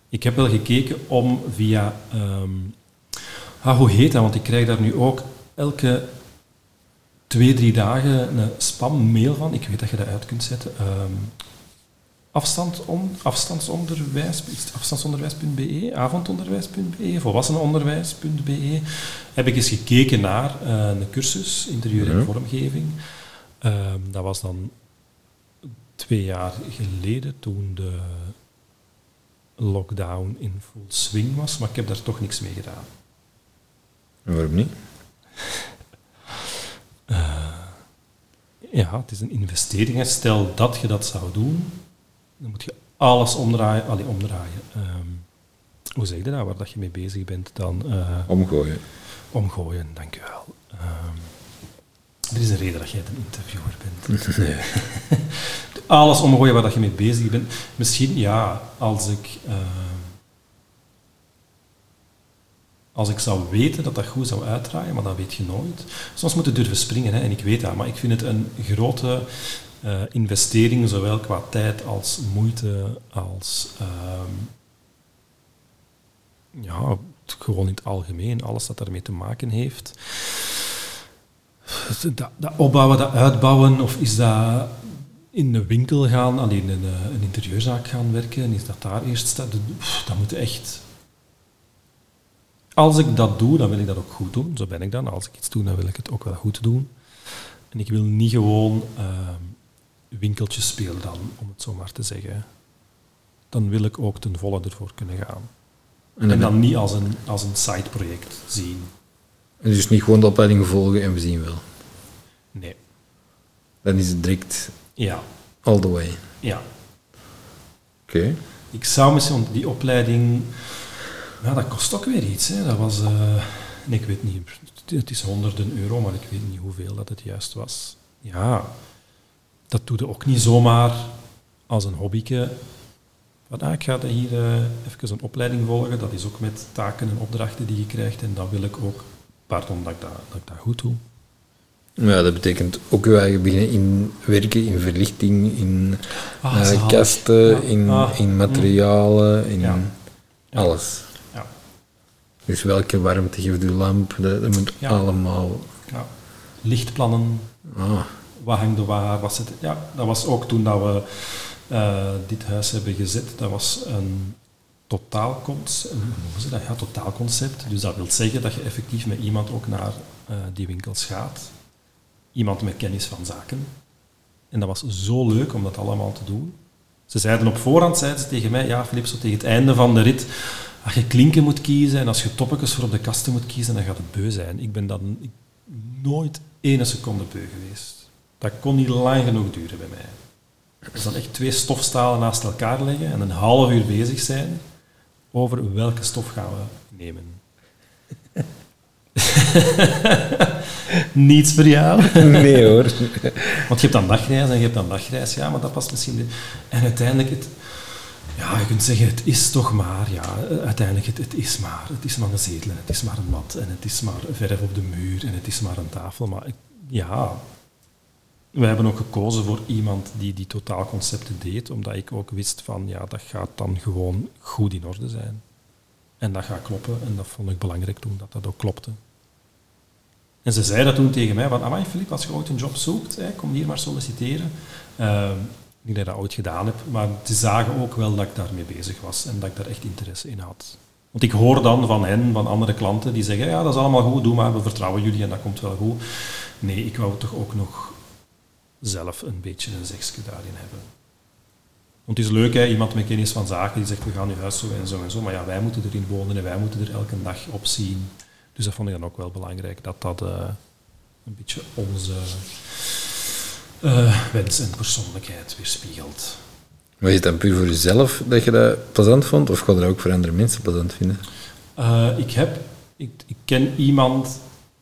Ik heb wel gekeken om via... Um, ah, hoe heet dat? Want ik krijg daar nu ook elke twee, drie dagen een spam-mail van. Ik weet dat je dat uit kunt zetten. Um, afstand on, afstandsonderwijs, afstandsonderwijs.be, avondonderwijs.be, volwassenenonderwijs.be, heb ik eens gekeken naar uh, een cursus, interieur en vormgeving. Um, dat was dan twee jaar geleden, toen de lockdown in full swing was, maar ik heb daar toch niks mee gedaan. En waarom niet? Uh, ja, het is een investering. Stel dat je dat zou doen, dan moet je alles omdraaien. Allee, omdraaien. Um, hoe zeg je dat? Waar dat je mee bezig bent dan? Uh, omgooien. Omgooien, dank je wel. Um, er is een reden dat jij een interviewer bent. Nee. alles omgooien waar dat je mee bezig bent. Misschien, ja, als ik... Uh, als ik zou weten dat dat goed zou uitdraaien, maar dat weet je nooit. Soms moet je durven springen, hè, en ik weet dat, maar ik vind het een grote uh, investering, zowel qua tijd als moeite, als uh, ja, gewoon in het algemeen, alles dat daarmee te maken heeft. Dat, dat, opbouwen, dat uitbouwen, of is dat in de winkel gaan, alleen in een, een interieurzaak gaan werken, is dat daar eerst staat, dat moet echt... Als ik dat doe, dan wil ik dat ook goed doen. Zo ben ik dan. Als ik iets doe, dan wil ik het ook wel goed doen. En ik wil niet gewoon uh, winkeltjes spelen dan, om het zo maar te zeggen. Dan wil ik ook ten volle ervoor kunnen gaan. En, en dan niet als een, als een side-project zien. En dus niet gewoon de opleiding volgen en we zien wel? Nee. Dan is het direct ja. all the way? Ja. Oké. Ik zou misschien die opleiding... Ja, dat kost ook weer iets. Hè. Dat was... Uh, ik weet niet... Het is honderden euro, maar ik weet niet hoeveel dat het juist was. Ja, dat doe je ook niet zomaar als een hobbyke. Van, ah, ik ga hier uh, even een opleiding volgen. Dat is ook met taken en opdrachten die je krijgt. En dat wil ik ook, pardon dat ik dat, dat, ik dat goed doe. Ja, dat betekent ook je eigen beginnen in werken, in verlichting, in ah, uh, kasten, ja. in, ah, in materialen, in ja. alles. Ja. Dus welke warmte geeft uw lamp, dat, dat moet allemaal... Lichtplannen. Ah wat hangt er waar? Was het, ja, dat was ook toen dat we uh, dit huis hebben gezet. Dat was een totaalconcept. Dat? Ja, totaalconcept. Dus dat wil zeggen dat je effectief met iemand ook naar uh, die winkels gaat. Iemand met kennis van zaken. En dat was zo leuk om dat allemaal te doen. Ze zeiden op voorhand zeiden ze tegen mij, ja Filip, zo tegen het einde van de rit, als je klinken moet kiezen en als je toppetjes voor op de kasten moet kiezen, dan gaat het beu zijn. Ik ben dan nooit één seconde beu geweest. Dat kon niet lang genoeg duren bij mij. Dus dan echt twee stofstalen naast elkaar leggen en een half uur bezig zijn over welke stof gaan we nemen. Niets voor jou? Nee hoor. Want je hebt dan dagreis en je hebt dan dagreis, ja, maar dat past misschien... De... En uiteindelijk, het, ja, je kunt zeggen, het is toch maar, ja, uiteindelijk, het, het is maar. Het is maar een zetel en het is maar een mat en het is maar verf op de muur en het is maar een tafel. Maar ja, we hebben ook gekozen voor iemand die die totaalconcepten deed, omdat ik ook wist van ja, dat gaat dan gewoon goed in orde zijn. En dat gaat kloppen en dat vond ik belangrijk toen dat dat ook klopte. En ze zei dat toen tegen mij, van, amai Filip, als je ooit een job zoekt, hè, kom hier maar solliciteren. Uh, niet dat ik dat ooit gedaan heb, maar ze zagen ook wel dat ik daarmee bezig was en dat ik daar echt interesse in had. Want ik hoor dan van hen, van andere klanten, die zeggen, ja, dat is allemaal goed, doe maar, we vertrouwen jullie en dat komt wel goed. Nee, ik wou toch ook nog zelf een beetje een zegje daarin hebben. Want het is leuk, hè, iemand met kennis van zaken die zegt, we gaan nu huis zo en zo en zo, maar ja, wij moeten erin wonen en wij moeten er elke dag op zien. Dus dat vond ik dan ook wel belangrijk, dat dat uh, een beetje onze uh, wens en persoonlijkheid weerspiegelt. Was het dan puur voor jezelf dat je dat plezant vond, of ga je dat ook voor andere mensen plezant vinden? Uh, ik, heb, ik, ik, ken iemand,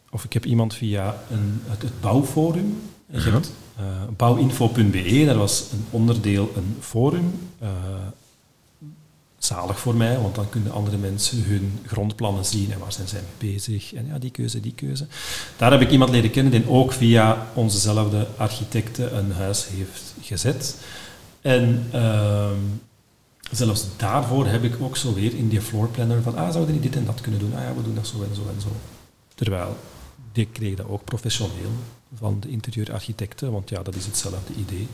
of ik heb iemand via een, het, het bouwforum. Je hebt uh, bouwinfo.be, dat was een onderdeel, een forum. Zalig voor mij, want dan kunnen andere mensen hun grondplannen zien en waar zijn zij mee bezig. En ja, die keuze, die keuze. Daar heb ik iemand leren kennen die ook via onzezelfde architecten een huis heeft gezet. En uh, zelfs daarvoor heb ik ook zo weer in die floorplanner van, ah, zouden die dit en dat kunnen doen? Ah ja, we doen dat zo en zo en zo. Terwijl, die kreeg dat ook professioneel van de interieurarchitecten, want ja, dat is hetzelfde idee.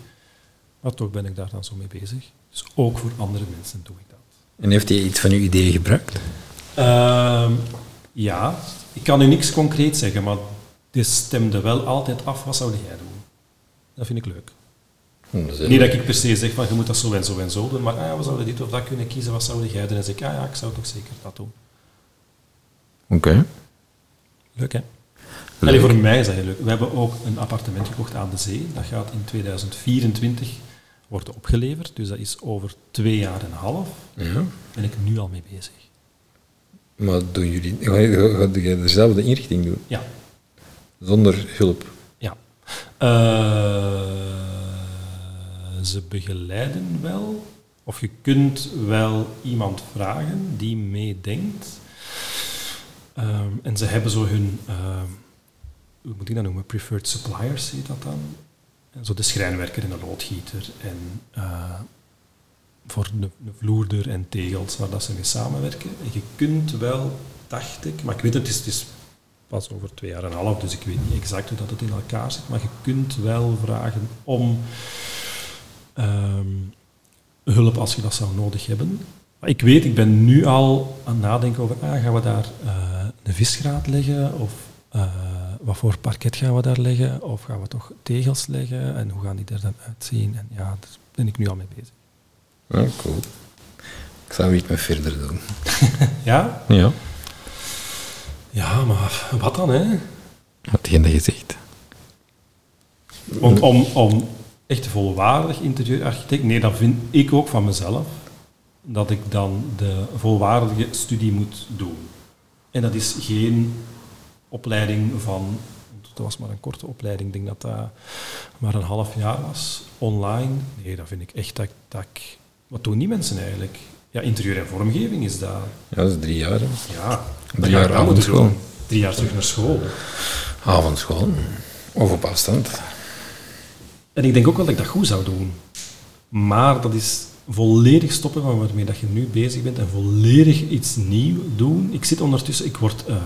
Maar toch ben ik daar dan zo mee bezig. Dus ook voor andere mensen doe ik. En heeft hij iets van uw idee gebruikt? Uh, ja, ik kan u niks concreet zeggen, maar dit stemde wel altijd af, wat zou jij doen? Dat vind ik leuk. Hm, Niet dat ik per se zeg van je moet dat zo en zo en zo doen, maar ah ja, we zouden dit of dat kunnen kiezen, wat zou jij doen? En zeg ik, ah ja, ik zou toch zeker dat doen. Oké. Leuk hè? Allee, voor mij is dat heel leuk. We hebben ook een appartement gekocht aan de zee. Dat gaat in 2024 worden opgeleverd. Dus dat is over twee jaar en een half. Ja. Ben ik nu al mee bezig. Maar doen jullie, ga je dezelfde inrichting doen? Ja. Zonder hulp? Ja. Uh, ze begeleiden wel, of je kunt wel iemand vragen die meedenkt. Um, en ze hebben zo hun, uh, hoe moet ik dat noemen, preferred suppliers heet dat dan. Zo de schrijnwerker en de loodgieter en uh, voor de, de vloerder en tegels waar dat ze mee samenwerken. En je kunt wel, dacht ik, maar ik weet het, het is, het is pas over twee jaar en een half, dus ik weet niet exact hoe dat het in elkaar zit, maar je kunt wel vragen om um, hulp als je dat zou nodig hebben. Maar ik weet, ik ben nu al aan het nadenken over, ah, gaan we daar uh, een visgraat leggen? Of uh, wat voor parket gaan we daar leggen? Of gaan we toch tegels leggen? En hoe gaan die er dan uitzien? En ja, daar ben ik nu al mee bezig. Ja, cool. Ik zou iets met verder doen. ja? Ja. Ja, maar wat dan, hè? Wat je zegt. Want om, om echt volwaardig interieurarchitect, nee, dat vind ik ook van mezelf, dat ik dan de volwaardige studie moet doen. En dat is geen opleiding van, dat was maar een korte opleiding, ik denk dat dat maar een half jaar was, online. Nee, dat vind ik echt dat, dat ik, wat doen die mensen eigenlijk? Ja, interieur en vormgeving is dat. Ja, dat is drie jaar. Ja, drie jaar avondschool. Drie jaar terug naar school. Avondschool. Of op afstand. En ik denk ook wel dat ik dat goed zou doen. Maar dat is volledig stoppen van waarmee dat je nu bezig bent en volledig iets nieuw doen. Ik zit ondertussen, ik word uh, eh,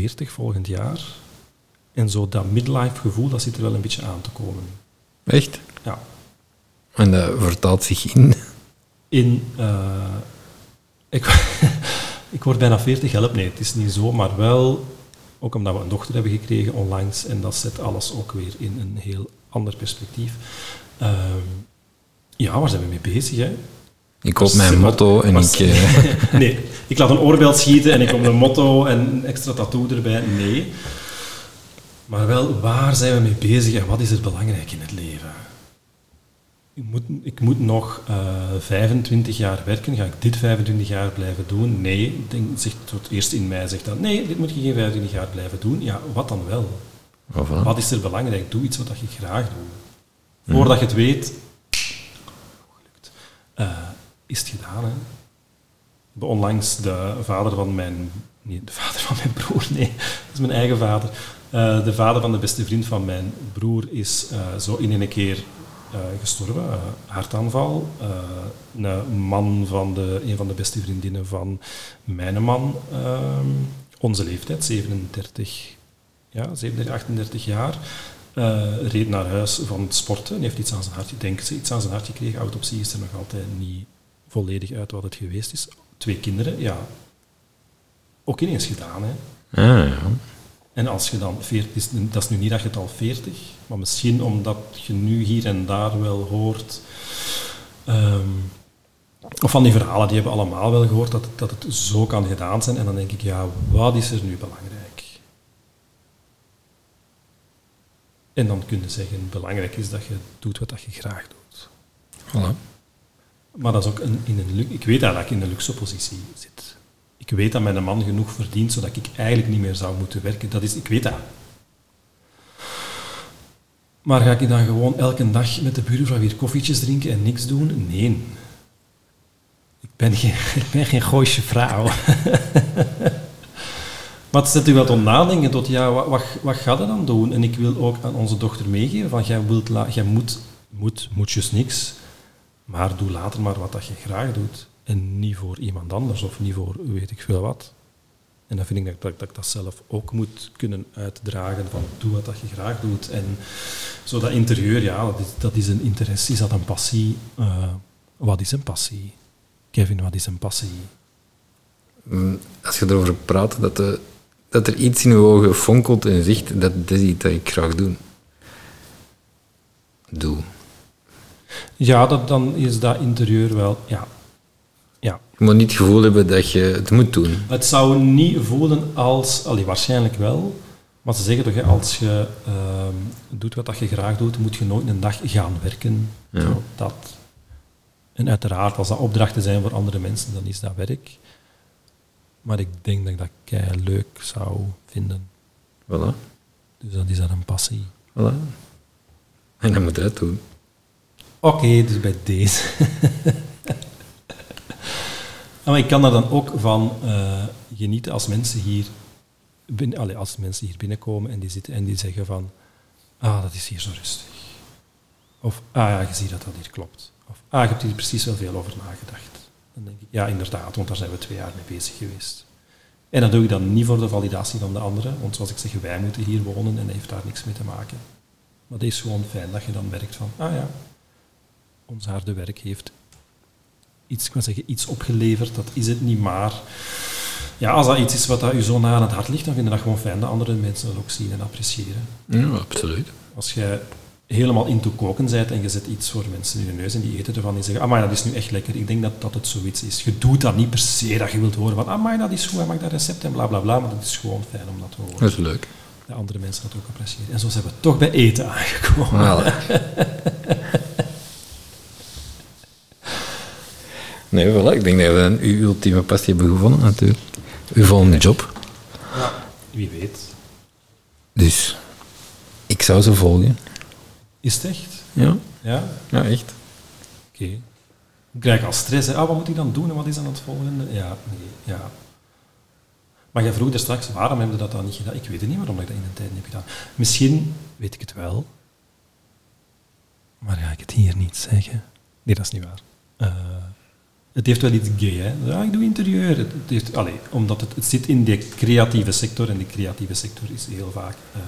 40 volgend jaar. En zo dat midlife gevoel, dat zit er wel een beetje aan te komen. Echt? Ja. En dat vertaalt zich in? In, uh, ik, ik word bijna 40, help nee, het is niet zo, maar wel, ook omdat we een dochter hebben gekregen onlangs, en dat zet alles ook weer in een heel ander perspectief. Uh, ja, waar zijn we mee bezig? Hè? Ik koop mijn motto en ik... Uh... nee, ik laat een oorbel schieten en ik kom een motto en een extra tattoo erbij. Nee. Maar wel, waar zijn we mee bezig en wat is er belangrijk in het leven? Ik moet, ik moet nog uh, eh, 25 jaar werken. Ga ik dit 25 jaar blijven doen? Nee. Denk, zegt, het eerst in mij zegt dat, nee, dit moet je geen 25 jaar blijven doen. Ja, wat dan wel? Wat is er belangrijk? Doe iets wat je graag doet. Voordat je het weet, uh, is het gedaan. Hè? Onlangs de vader van mijn... Nee, de vader van mijn broer, nee. Dat is mijn eigen vader. Uh, de vader van de beste vriend van mijn broer is uh, zo in een keer gestorven. hartaanval. een man van de... Een van de beste vriendinnen van mijn man. Ehm, onze leeftijd, 37 ja, 37, 38 jaar. Reed naar huis van het sporten en heeft iets aan zijn hart, iets aan zijn hart gekregen. Autopsie is er nog altijd niet volledig uit wat het geweest is. Twee kinderen, ja. Ook ineens gedaan, hè. Ah, ja. En als je dan 40 is, dat is nu niet dat je het al 40, maar misschien omdat je nu hier en daar wel hoort, um, of van die verhalen, die hebben allemaal wel gehoord dat, dat het zo kan gedaan zijn. En dan denk ik, ja, wat is er nu belangrijk? En dan kun je zeggen, belangrijk is dat je doet wat dat je graag doet. Voilà. Maar dat is ook een, in een, ik weet dat ik in een luxe positie zit. Ik weet dat mijn man genoeg verdient, zodat ik eigenlijk niet meer zou moeten werken. Dat is, ik weet dat. Maar ga ik dan gewoon elke dag met de buurvrouw weer koffietjes drinken en niks doen? Nee. Ik ben geen, ik ben geen vrouw. maar het zet u wat om nadenken tot, ja, wat, wat, wat ga je dan doen? En ik wil ook aan onze dochter meegeven van, jij, wilt jij moet, moet, moetjes niks, maar doe later maar wat dat je graag doet. En niet voor iemand anders of niet voor weet ik veel wat. En dan vind ik dat, dat, dat ik dat zelf ook moet kunnen uitdragen van doe wat dat je graag doet. En zo dat interieur, ja, dat is, dat is een interesse, is dat een passie? Uh, wat is een passie? Kevin, wat is een passie? Mm, als je erover praat, dat, de, dat er iets in je ogen fonkelt en zegt, dat, dat is iets dat ik graag doe. Doe. Ja, dat, dan is dat interieur wel, ja. ja. Je moet niet het gevoel hebben dat je het moet doen. Het zou niet voelen als, allee, waarschijnlijk wel, maar ze zeggen toch, als je uh, doet wat dat je graag doet, moet je nooit een dag gaan werken. Ja. Dat. En uiteraard, als dat opdrachten zijn voor andere mensen, dan is dat werk. Maar ik denk dat ik dat kei leuk zou vinden. Voilà. Dus dat is dan een passie. Voilà. En dan moet je dat doen. Oké, dus bij deze. maar ik kan daar dan ook van uh, genieten als mensen hier binnen, als mensen hier binnenkomen en die zitten en die zeggen van ah, dat is hier zo rustig. Of ah ja, je ziet dat dat hier klopt. Of ah, je hebt hier precies wel veel over nagedacht. Dan denk ik, ja inderdaad, want daar zijn we twee jaar mee bezig geweest. En dat doe ik dan niet voor de validatie van de anderen, want zoals ik zeg, wij moeten hier wonen en dat heeft daar niks mee te maken. Maar het is gewoon fijn dat je dan merkt van, ah ja, ons harde werk heeft iets, ik kan zeggen, iets opgeleverd, dat is het niet maar. Ja, als dat iets is wat dat u zo na aan het hart ligt, dan vind je dat gewoon fijn dat andere mensen dat ook zien en appreciëren. Ja, absoluut. Als jij helemaal into koken bent en je zet iets voor mensen in de neus en die eten ervan en zeggen, ah maar dat is nu echt lekker. Ik denk dat, dat het zoiets is. Je doet dat niet per se dat je wilt horen van, ah maar dat is goed, hij maakt dat recept en bla bla bla, maar dat is gewoon fijn om dat te horen. Dat is leuk. Dat andere mensen dat ook appreciëren. En zo zijn we toch bij eten aangekomen. nee, voilà. Ik denk dat we uw ultieme passie hebben gevonden natuurlijk. Uw volgende job. Ja, wie weet. Dus, ik zou ze volgen. Is het echt? Ja. Ja? Ja, echt. Oké. Okay. Ik krijg al stress. Hè. Ah, wat moet ik dan doen en wat is dan het volgende? Ja, nee, ja. Maar jij vroeg er straks, waarom hebben we dat dan niet gedaan? Ik weet het niet waarom ik dat in de tijd niet heb gedaan. Misschien weet ik het wel, maar ga ik het hier niet zeggen? Nee, dat is niet waar. Uh, het heeft wel iets gay, hè. Ik doe interieur. Het, allez, omdat het, het zit in de creatieve sector en de creatieve sector is heel vaak uh,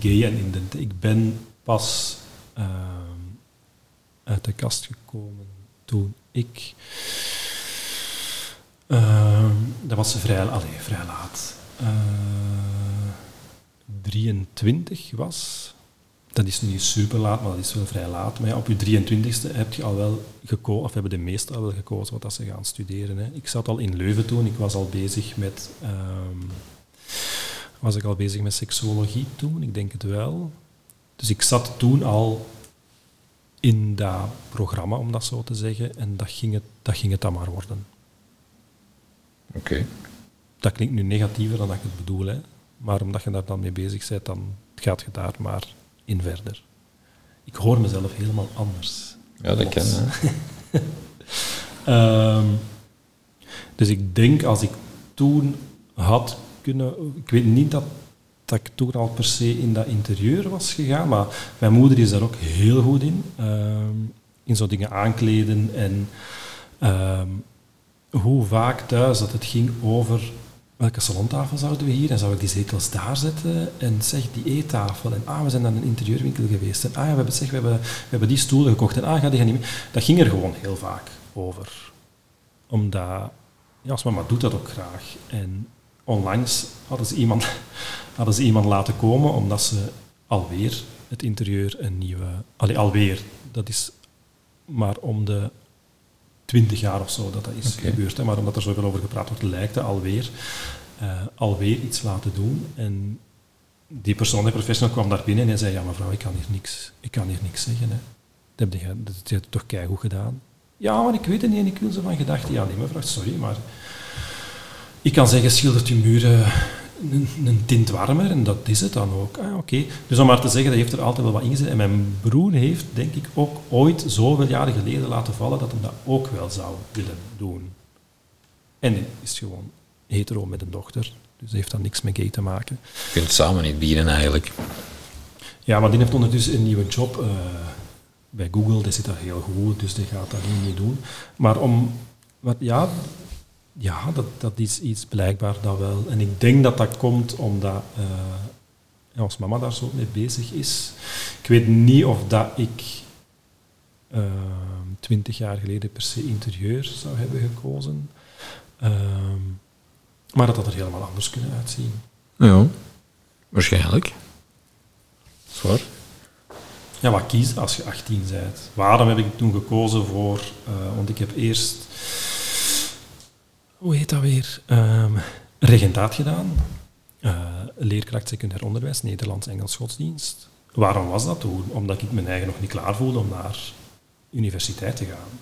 gay. En in de, ik ben pas uh, uit de kast gekomen toen ik... Uh, dat was vrij, allez, vrij laat. 23 was dat is niet super laat, maar dat is wel vrij laat. Maar ja, op je 23ste heb je al wel gekozen, of hebben de meesten al wel gekozen wat dat ze gaan studeren. Hè. Ik zat al in Leuven toen, ik was al bezig met, um, was ik al bezig met seksologie toen, ik denk het wel. Dus ik zat toen al in dat programma, om dat zo te zeggen, en dat ging het, dat ging het dan maar worden. Oké. Dat klinkt nu negatiever dan dat ik het bedoel, hè. maar omdat je daar dan mee bezig bent, dan gaat je daar maar in verder. Ik hoor mezelf helemaal anders. Ja, dat kan. um, dus ik denk als ik toen had kunnen. Ik weet niet dat, dat ik toen al per se in dat interieur was gegaan, maar mijn moeder is daar ook heel goed in. Um, in zo dingen aankleden en um, hoe vaak thuis dat het ging over welke salontafel zouden we hier? En zou ik die zetels daar zetten? En zeg, die eettafel. En ah, we zijn naar een interieurwinkel geweest. En ah, ja, we hebben, zeg, we hebben, we hebben die stoelen gekocht. En ah, ga die gaan niet mee. Dat ging er gewoon heel vaak over. Omdat, ja, als mama doet dat ook graag. En onlangs hadden ze iemand, hadden ze iemand laten komen, omdat ze alweer het interieur een nieuwe... Allee, alweer. Dat is maar om de twintig jaar of zo dat dat is Oké. gebeurd. Hè. Maar omdat er zoveel over gepraat wordt, lijkt het alweer, eh, alweer iets laten doen. En die persoon, die professional, kwam daar binnen en hij zei, ja mevrouw, ik kan hier niks, ik kan hier niks zeggen. Hè. Dat heb je, dat heb je toch keigoed gedaan. Ja, maar ik weet het niet en ik wil zo van gedachten. Ja, nee mevrouw, sorry, maar ik kan zeggen, schildert uw muren een, een tint warmer en dat is het dan ook. Ah, oké. Dus om maar te zeggen, dat heeft er altijd wel wat in gezet. En mijn broer heeft, denk ik, ook ooit zoveel jaren geleden laten vallen dat hij dat ook wel zou willen doen. En hij is gewoon hetero met een dochter, dus heeft dan niks met gay te maken. Je kunt samen niet bieden eigenlijk. Ja, maar die heeft ondertussen een nieuwe job eh, bij Google. Die zit daar heel goed, dus die gaat dat niet doen. Maar om... Wat, ja, ja dat, dat is iets blijkbaar dat wel. En ik denk dat dat komt omdat eh, ja, ons mama daar zo mee bezig is. Ik weet niet of dat ik eh, twintig jaar geleden per se interieur zou hebben gekozen. Ehm, maar dat had er helemaal anders kunnen uitzien. Ja, waarschijnlijk. Zwaar. Ja, wat kiezen als je 18 bent? Waarom heb ik toen gekozen voor... eh, want ik heb eerst... Hoe heet dat weer? Ehm, regentaat gedaan. Eh, leerkracht secundair onderwijs, Nederlands, Engels, godsdienst. Waarom was dat toen? Omdat ik mijn eigen nog niet klaar voelde om naar universiteit te gaan.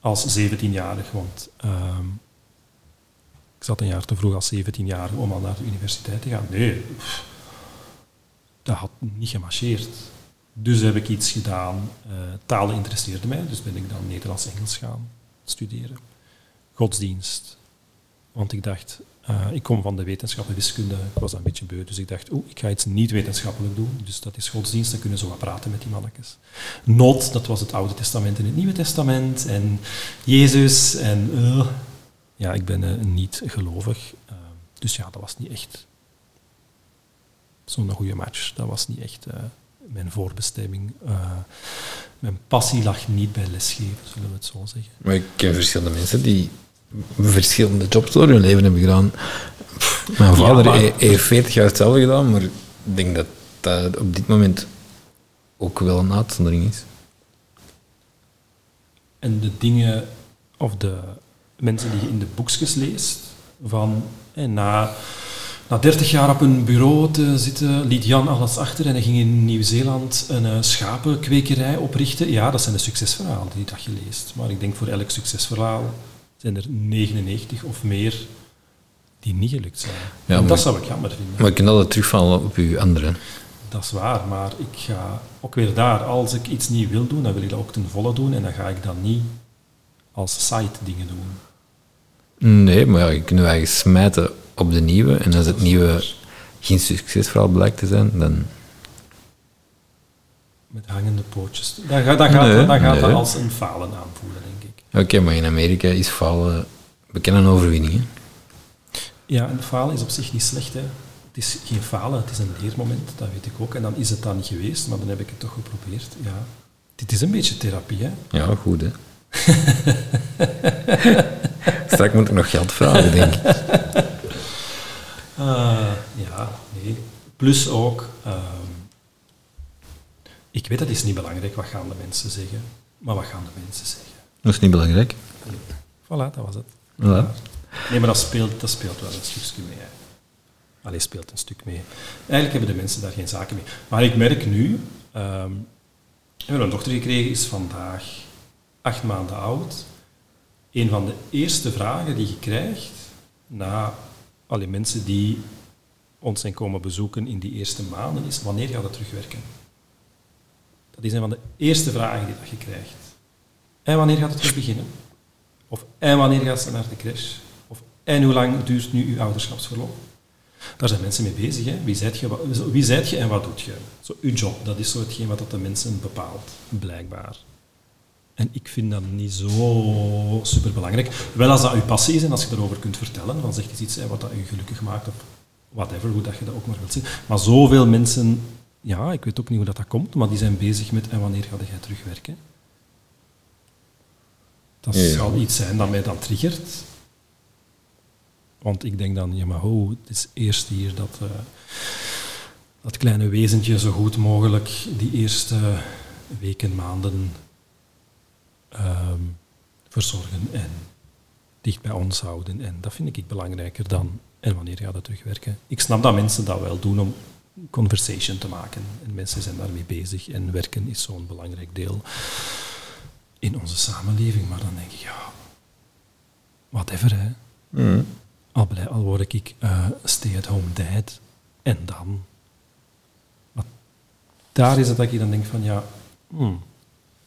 Als 17-jarig, want ehm, ik zat een jaar te vroeg als 17-jarige om al naar de universiteit te gaan. Nee, dat had niet gemarcheerd. Dus heb ik iets gedaan. Eh, talen interesseerde mij, dus ben ik dan Nederlands-Engels gaan studeren. Godsdienst. Want ik dacht, eh, ik kom van de wetenschappen wiskunde, ik was een beetje beu, dus ik dacht, oeh, ik ga iets niet wetenschappelijk doen. Dus dat is godsdienst, dan kunnen ze wat praten met die mannetjes. Not, dat was het Oude Testament en het Nieuwe Testament. En Jezus en... eh, ja, ik ben eh, niet gelovig. dus ja, dat was niet echt zo'n goede match. Dat was niet echt mijn voorbestemming. Mijn passie lag niet bij lesgeven, zullen we het zo zeggen. Maar ik ken verschillende mensen die verschillende jobs door hun leven hebben gedaan. Pff, mijn vader maar- heeft 40 jaar hetzelfde gedaan, maar ik denk dat dat op dit moment ook wel een uitzondering is. En de dingen, of de mensen die je in de boekjes leest, van eh, na, na 30 jaar op een bureau te zitten, liet Jan alles achter en hij ging in Nieuw-Zeeland een eh, schapenkwekerij oprichten. Ja, dat zijn de succesverhalen die dat je leest. Maar ik denk voor elk succesverhaal zijn er 99 of meer die niet gelukt zijn. Ja, en maar- dat zou ik jammer vinden. Maar ik kan altijd terugvallen op uw andere. Dat is waar, maar ik ga ook weer daar. Als ik iets niet wil doen, dan wil ik dat ook ten volle doen en dan ga ik dat niet als side dingen doen. Nee, maar ja, je kunt je eigen smijten op de nieuwe. En als het nieuwe geen succesverhaal blijkt te zijn, dan... Met hangende pootjes. Dan, ga, dan gaat, Nee, dan gaat dat als een falen aanvoelen, Oké, maar in Amerika is falen bekend een overwinning. Hè? Ja, en falen is op zich niet slecht. Hè. Het is geen falen, het is een leermoment, dat weet ik ook. En dan is het dan niet geweest, maar dan heb ik het toch geprobeerd. Ja. Dit is een beetje therapie, hè. Ja, goed hè. Straks moet ik nog geld vragen, denk ik. Ah, ja, nee. Plus ook, ehm, ik weet dat is niet belangrijk, wat gaan de mensen zeggen. Maar wat gaan de mensen zeggen? Dat is niet belangrijk. Voilà, dat was het. Voilà. Nee, maar dat speelt, dat speelt wel een stukje mee. Hè. Allee, speelt een stuk mee. Eigenlijk hebben de mensen daar geen zaken mee. Maar ik merk nu, ehm we hebben een dochter gekregen, is vandaag acht maanden oud. Een van de eerste vragen die je krijgt na alle mensen die ons zijn komen bezoeken in die eerste maanden is, wanneer gaat het terugwerken? Dat is een van de eerste vragen die dat je krijgt. En wanneer gaat het terug beginnen? Of en wanneer gaat ze naar de crash? Of en hoe lang duurt nu uw ouderschapsverlof? Daar zijn mensen mee bezig. Hè? Wie, zijt je, wie je en wat doet je? Zo, uw job, dat is zo hetgeen wat dat de mensen bepaalt, blijkbaar. En ik vind dat niet zo superbelangrijk. Wel als dat uw passie is en als je erover kunt vertellen, dan zeg je iets hè, wat dat u gelukkig maakt of whatever, hoe dat je dat ook maar wilt zien. Maar zoveel mensen, ja, ik weet ook niet hoe dat, dat komt, maar die zijn bezig met en wanneer ga jij terugwerken? Dat Ja. zal iets zijn dat mij dan triggert. Want ik denk dan, ja maar ho, het is eerst hier dat, eh, dat kleine wezentje zo goed mogelijk die eerste weken, maanden ehm, verzorgen en dicht bij ons houden. En dat vind ik belangrijker dan, en wanneer gaat het terugwerken? Ik snap dat mensen dat wel doen om conversation te maken. En mensen zijn daarmee bezig en werken is zo'n belangrijk deel in onze samenleving. Maar dan denk ik, ja, whatever hè. Mm. Al, blij, al word ik eh, stay-at-home dad. En dan? Maar daar is het dat ik dan denk van, ja... hmm.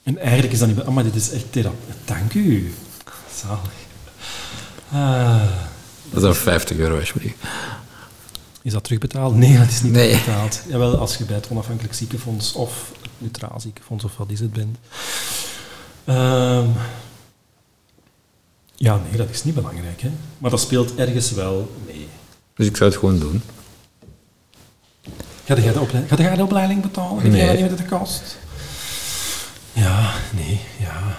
En eigenlijk is dat niet... Oh, maar dit is echt therapie. Dank u. Zalig. Ah, Dat is dan 50 euro, alsjeblieft. is dat terugbetaald? Nee, dat is niet Nee. terugbetaald. Jawel, als je bij het onafhankelijk ziekenfonds of het neutraal ziekenfonds of wat is het bent. Ehm, ja, nee, dat is niet belangrijk. Hè? Maar dat speelt ergens wel mee. Dus ik zou het gewoon doen. Ga jij de, opleiding, ga jij de opleiding betalen? Weet Nee. jij niet wat het kost? Ja, nee, ja.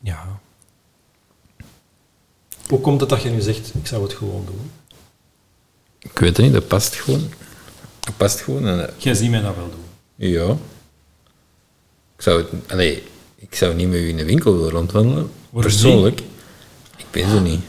Ja. Hoe komt het dat je nu zegt, ik zou het gewoon doen? Ik weet het niet, dat past gewoon. Dat past gewoon. En, eh, Jij ziet mij dat wel doen. ja. Ik zou het... Allee, ik zou niet met u in de winkel willen rondwandelen. Waarom Persoonlijk. Ik weet zo niet.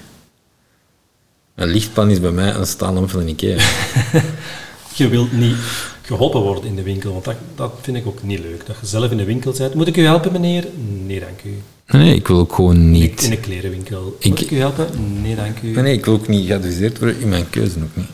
Een lichtpan is bij mij een staallamp van een Ikea. Je wilt niet geholpen worden in de winkel, want dat, dat vind ik ook niet leuk. Dat je zelf in de winkel bent. Moet ik u helpen, meneer? Nee, dank u. Nee, ik wil ook gewoon In niet... een klerenwinkel. Ik- Moet ik u helpen? Nee, dank u. Nee, ik wil ook niet geadviseerd worden in mijn keuze ook niet.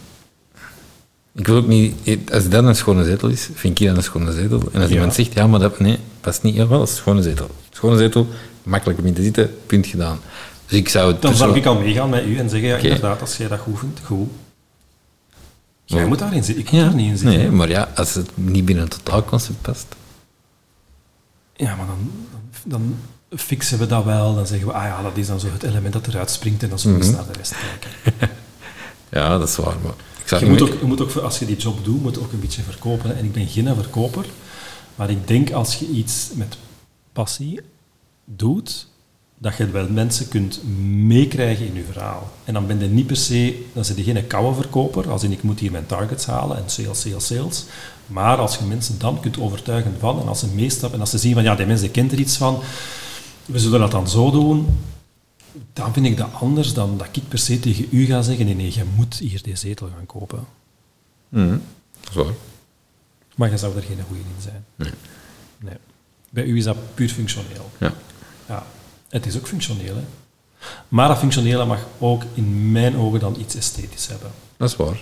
Ik wil ook niet... Als dat een schone zetel is, vind ik dat een schone zetel. En als Ja. iemand zegt, ja, maar dat... Nee, past niet. Ja, wel, dat is een schone zetel. Schone zetel, makkelijk om in te zitten, punt gedaan. Dus ik zou. Dan zou ik al meegaan met u en zeggen, ja, inderdaad, als jij dat goed vindt, goed. Jij Maar- moet daarin zitten. Ik moet Ja, daar niet in zitten. nee, maar ja, als het niet binnen het totaalconcept past. Ja, maar dan, dan, fixen we dat wel. Dan zeggen we, ah ja, dat is dan zo het element dat eruit springt en dan zullen we naar de rest kijken. Ja, dat is waar, maar... Ik zou Je moet, ook, je moet ook, als je die job doet, moet ook een beetje verkopen. En ik ben geen verkoper, maar ik denk als je iets met passie doet, dat je wel mensen kunt meekrijgen in je verhaal. En dan ben je niet per se, dan zit je geen koude verkoper, als in ik moet hier mijn targets halen en sales, sales, sales. Maar als je mensen dan kunt overtuigen van, en als ze meestappen, en als ze zien van, ja, die mensen kent er iets van, we zullen dat dan zo doen, dan vind ik dat anders dan dat ik per se tegen u ga zeggen, nee, nee, je moet hier die zetel gaan kopen. Mhm, dat is waar. Maar je zou er geen goede in zijn. Nee. Nee. Bij u is dat puur functioneel. Ja. Ja, het is ook functioneel. Hè? Maar dat functionele mag ook in mijn ogen dan iets esthetisch hebben. Dat is waar.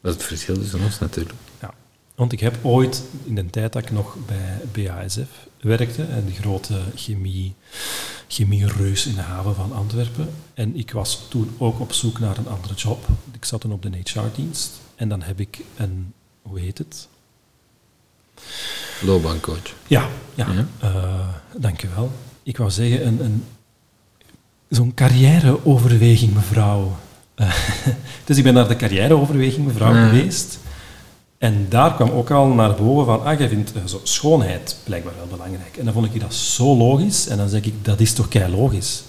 Dat is het verschil tussen ons natuurlijk. Ja. Want ik heb ooit, in de tijd dat ik nog bij BASF werkte, en de grote chemie, chemiereus in de haven van Antwerpen, en ik was toen ook op zoek naar een andere job. Ik zat toen op de HR-dienst en dan heb ik een, hoe heet het? Loopbaancoach. Ja, ja. Ja. eh, dank u wel. Ik wou zeggen, een, een, zo'n carrièreoverweging, mevrouw. Eh, dus ik ben naar de carrièreoverweging, mevrouw, Ja. geweest. En daar kwam ook al naar boven van, ah, jij vindt eh, zo schoonheid blijkbaar wel belangrijk. En dan vond ik dat zo logisch. En dan zeg ik, dat is toch kei logisch?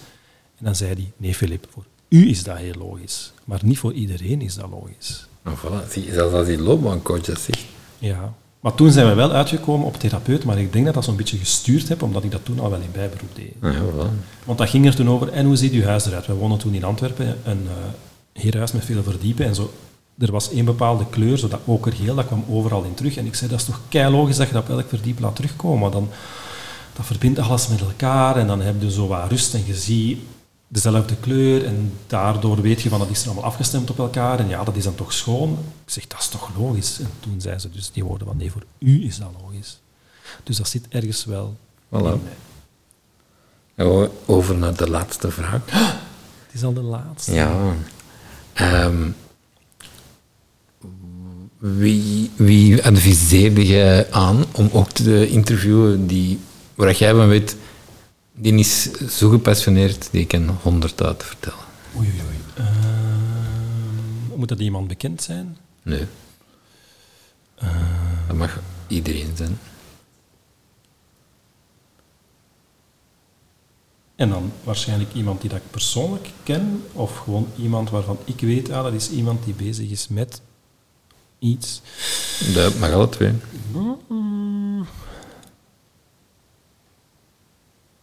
En dan zei hij, nee, Filip, voor u is dat heel logisch. Maar niet voor iedereen is dat logisch. Nou, voilà. Zie, zelfs als die loopbaancoach dat zegt. Ja. Maar toen zijn we wel uitgekomen op therapeut, maar ik denk dat dat zo'n beetje gestuurd heb, omdat ik dat toen al wel in bijberoep deed. Ja, voilà. Want dat ging er toen over, en hoe ziet uw huis eruit? We woonden toen in Antwerpen, een eh heerhuis met veel verdiepen en zo. Er was één bepaalde kleur, zo dat okergeel, dat kwam overal in terug. En ik zei, dat is toch kei logisch dat je dat op elk verdiep laat terugkomen. Dan, dat verbindt alles met elkaar en dan heb je zo wat rust en je ziet dezelfde kleur en daardoor weet je van dat is er allemaal afgestemd op elkaar en ja, dat is dan toch schoon. Ik zeg, dat is toch logisch? En toen zei ze dus die woorden van nee, voor u is dat logisch. Dus dat zit ergens wel Voilà. in Over naar de laatste vraag. Het is al de laatste. Ja. Ehm, wie, wie adviseerde jij aan om ook te interviewen die, waar jij van weet, Die is zo gepassioneerd, die kan honderd uit vertellen. Oei, oei, oei. Ehm, moet dat iemand bekend zijn? Nee. Dat mag iedereen zijn. En dan waarschijnlijk iemand die dat ik persoonlijk ken, of gewoon iemand waarvan ik weet, ah, dat is iemand die bezig is met iets. Dat mag alle twee.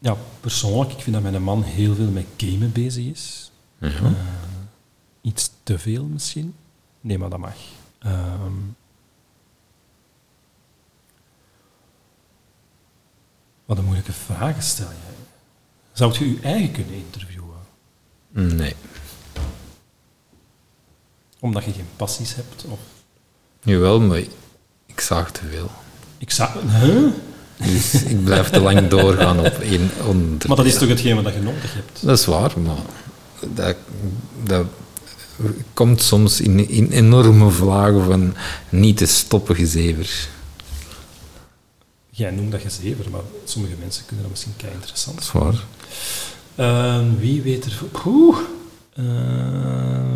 Ja, persoonlijk, ik vind dat mijn man heel veel met gamen bezig is. Eh, iets te veel misschien. Nee, maar dat mag. Ehm, wat een moeilijke vragen stel jij. Zou je je eigen kunnen interviewen? Nee. Omdat je geen passies hebt? Of... Jawel, maar ik zag te veel. Ik zou... Huh? Dus ik blijf te lang doorgaan op één onderwerp. Maar dat is toch hetgeen wat je nodig hebt? Dat is waar, maar dat, dat komt soms in, in enorme vlagen van niet te stoppen gezever. Jij noemt dat gezever, maar sommige mensen kunnen dat misschien kei interessant Dat is waar. Ehm, wie weet er... Oeh. Ehm,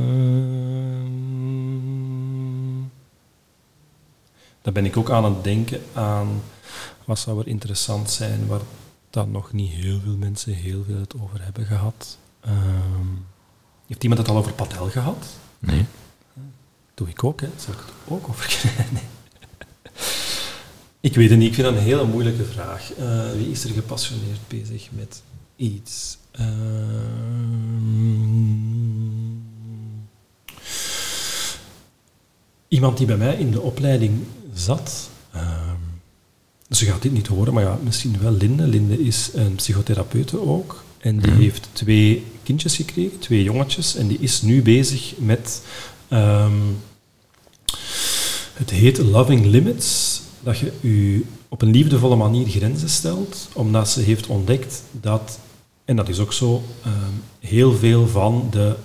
daar ben ik ook aan het denken aan wat zou er interessant zijn waar dan nog niet heel veel mensen heel veel het over hebben gehad. Ehm, heeft iemand het al over padel gehad? Nee. Doe ik ook, hè. Zou ik het ook over? Nee. Ik weet het niet, ik vind dat een hele moeilijke vraag. Eh, wie is er gepassioneerd bezig met iets? Ehm, iemand die bij mij in de opleiding zat. ehm, ze gaat dit niet horen, maar ja, misschien wel Linde. Linde is een psychotherapeute ook. En die heeft twee kindjes gekregen, twee jongetjes. En die is nu bezig met... ehm, het heet Loving Limits. Dat je je op een liefdevolle manier grenzen stelt. Omdat ze heeft ontdekt dat, en dat is ook zo, ehm, heel veel van de...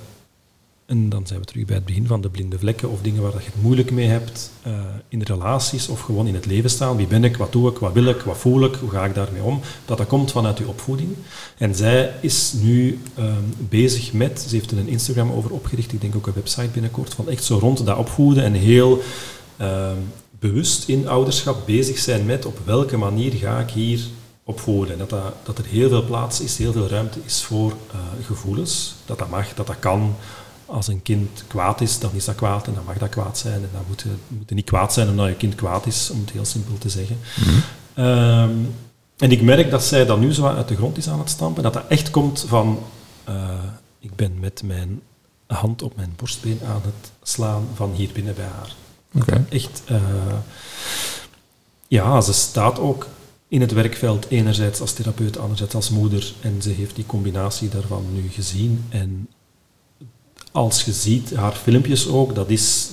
En dan zijn we terug bij het begin van de blinde vlekken of dingen waar je het moeilijk mee hebt eh, in relaties of gewoon in het leven staan. Wie ben ik, wat doe ik, wat wil ik, wat voel ik, hoe ga ik daarmee om? Dat dat komt vanuit je opvoeding. En zij is nu ehm, bezig met, ze heeft er een Instagram over opgericht, ik denk ook een website binnenkort, van echt zo rond dat opvoeden en heel ehm, bewust in ouderschap bezig zijn met op welke manier ga ik hier opvoeden. En dat, dat, dat er heel veel plaats is, heel veel ruimte is voor eh, gevoelens. Dat dat mag, dat dat kan. Als een kind kwaad is, dan is dat kwaad en dan mag dat kwaad zijn. En dan moet je, moet je niet kwaad zijn omdat je kind kwaad is, om het heel simpel te zeggen. Ehm, en ik merk dat zij dat nu zo uit de grond is aan het stampen. Dat dat echt komt van... eh, ik ben met mijn hand op mijn borstbeen aan het slaan van hier binnen bij haar. Echt... eh, ja, ze staat ook in het werkveld, enerzijds als therapeut, anderzijds als moeder. En ze heeft die combinatie daarvan nu gezien. En als je ziet, haar filmpjes ook, dat is...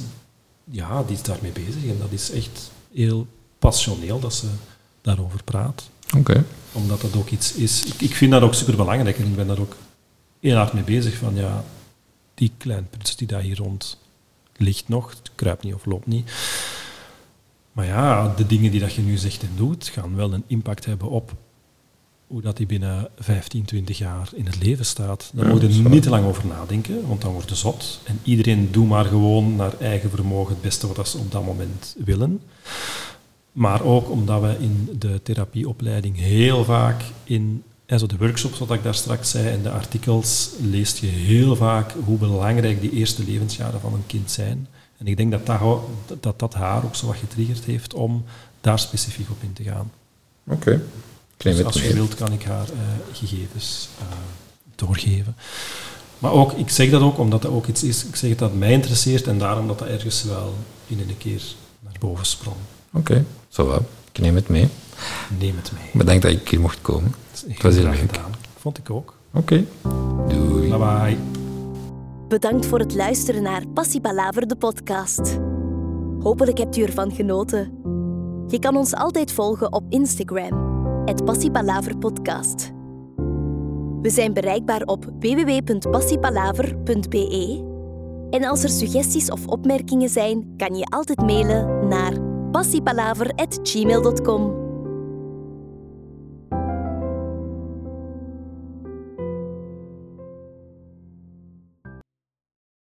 Ja, die is daarmee bezig. En dat is echt heel passioneel dat ze daarover praat Oké. omdat dat ook iets is. Ik, ik vind dat ook super belangrijk en ik ben daar ook heel hard mee bezig. Van ja, die kleine pruts die daar hier rond ligt nog, het kruipt niet of loopt niet. Maar ja, de dingen die dat je nu zegt en doet, gaan wel een impact hebben op hoe dat die binnen 15, 20 jaar in het leven staat. Daar Ja, moet je niet te lang over nadenken, want dan wordt je zot. En iedereen doet maar gewoon naar eigen vermogen het beste wat ze op dat moment willen. Maar ook omdat we in de therapieopleiding heel vaak in en zo de workshops, wat ik daar straks zei, en de artikels, leest je heel vaak hoe belangrijk die eerste levensjaren van een kind zijn. En ik denk dat dat, dat, dat haar ook zo wat getriggerd heeft om daar specifiek op in te gaan. Oké. Dus het als je wilt, kan ik haar eh, gegevens eh, doorgeven. Maar ook, ik zeg dat ook omdat dat ook iets is, ik zeg het dat mij interesseert en daarom dat dat ergens wel in een keer naar boven sprong. Oké, zo wel. Ik neem het mee. Neem het mee. Bedankt dat ik hier mocht komen. Het was heel leuk. gedaan. Vond ik ook. Oké. Doei. Bye bye. Bedankt voor het luisteren naar Passie Palaver, de podcast. Hopelijk hebt u ervan genoten. Je kan ons altijd volgen op Instagram, het Passiepalaver-podcast. We zijn bereikbaar op www.passiepalaver.be. En als er suggesties of opmerkingen zijn, kan je altijd mailen naar passiepalaver.gmail.com.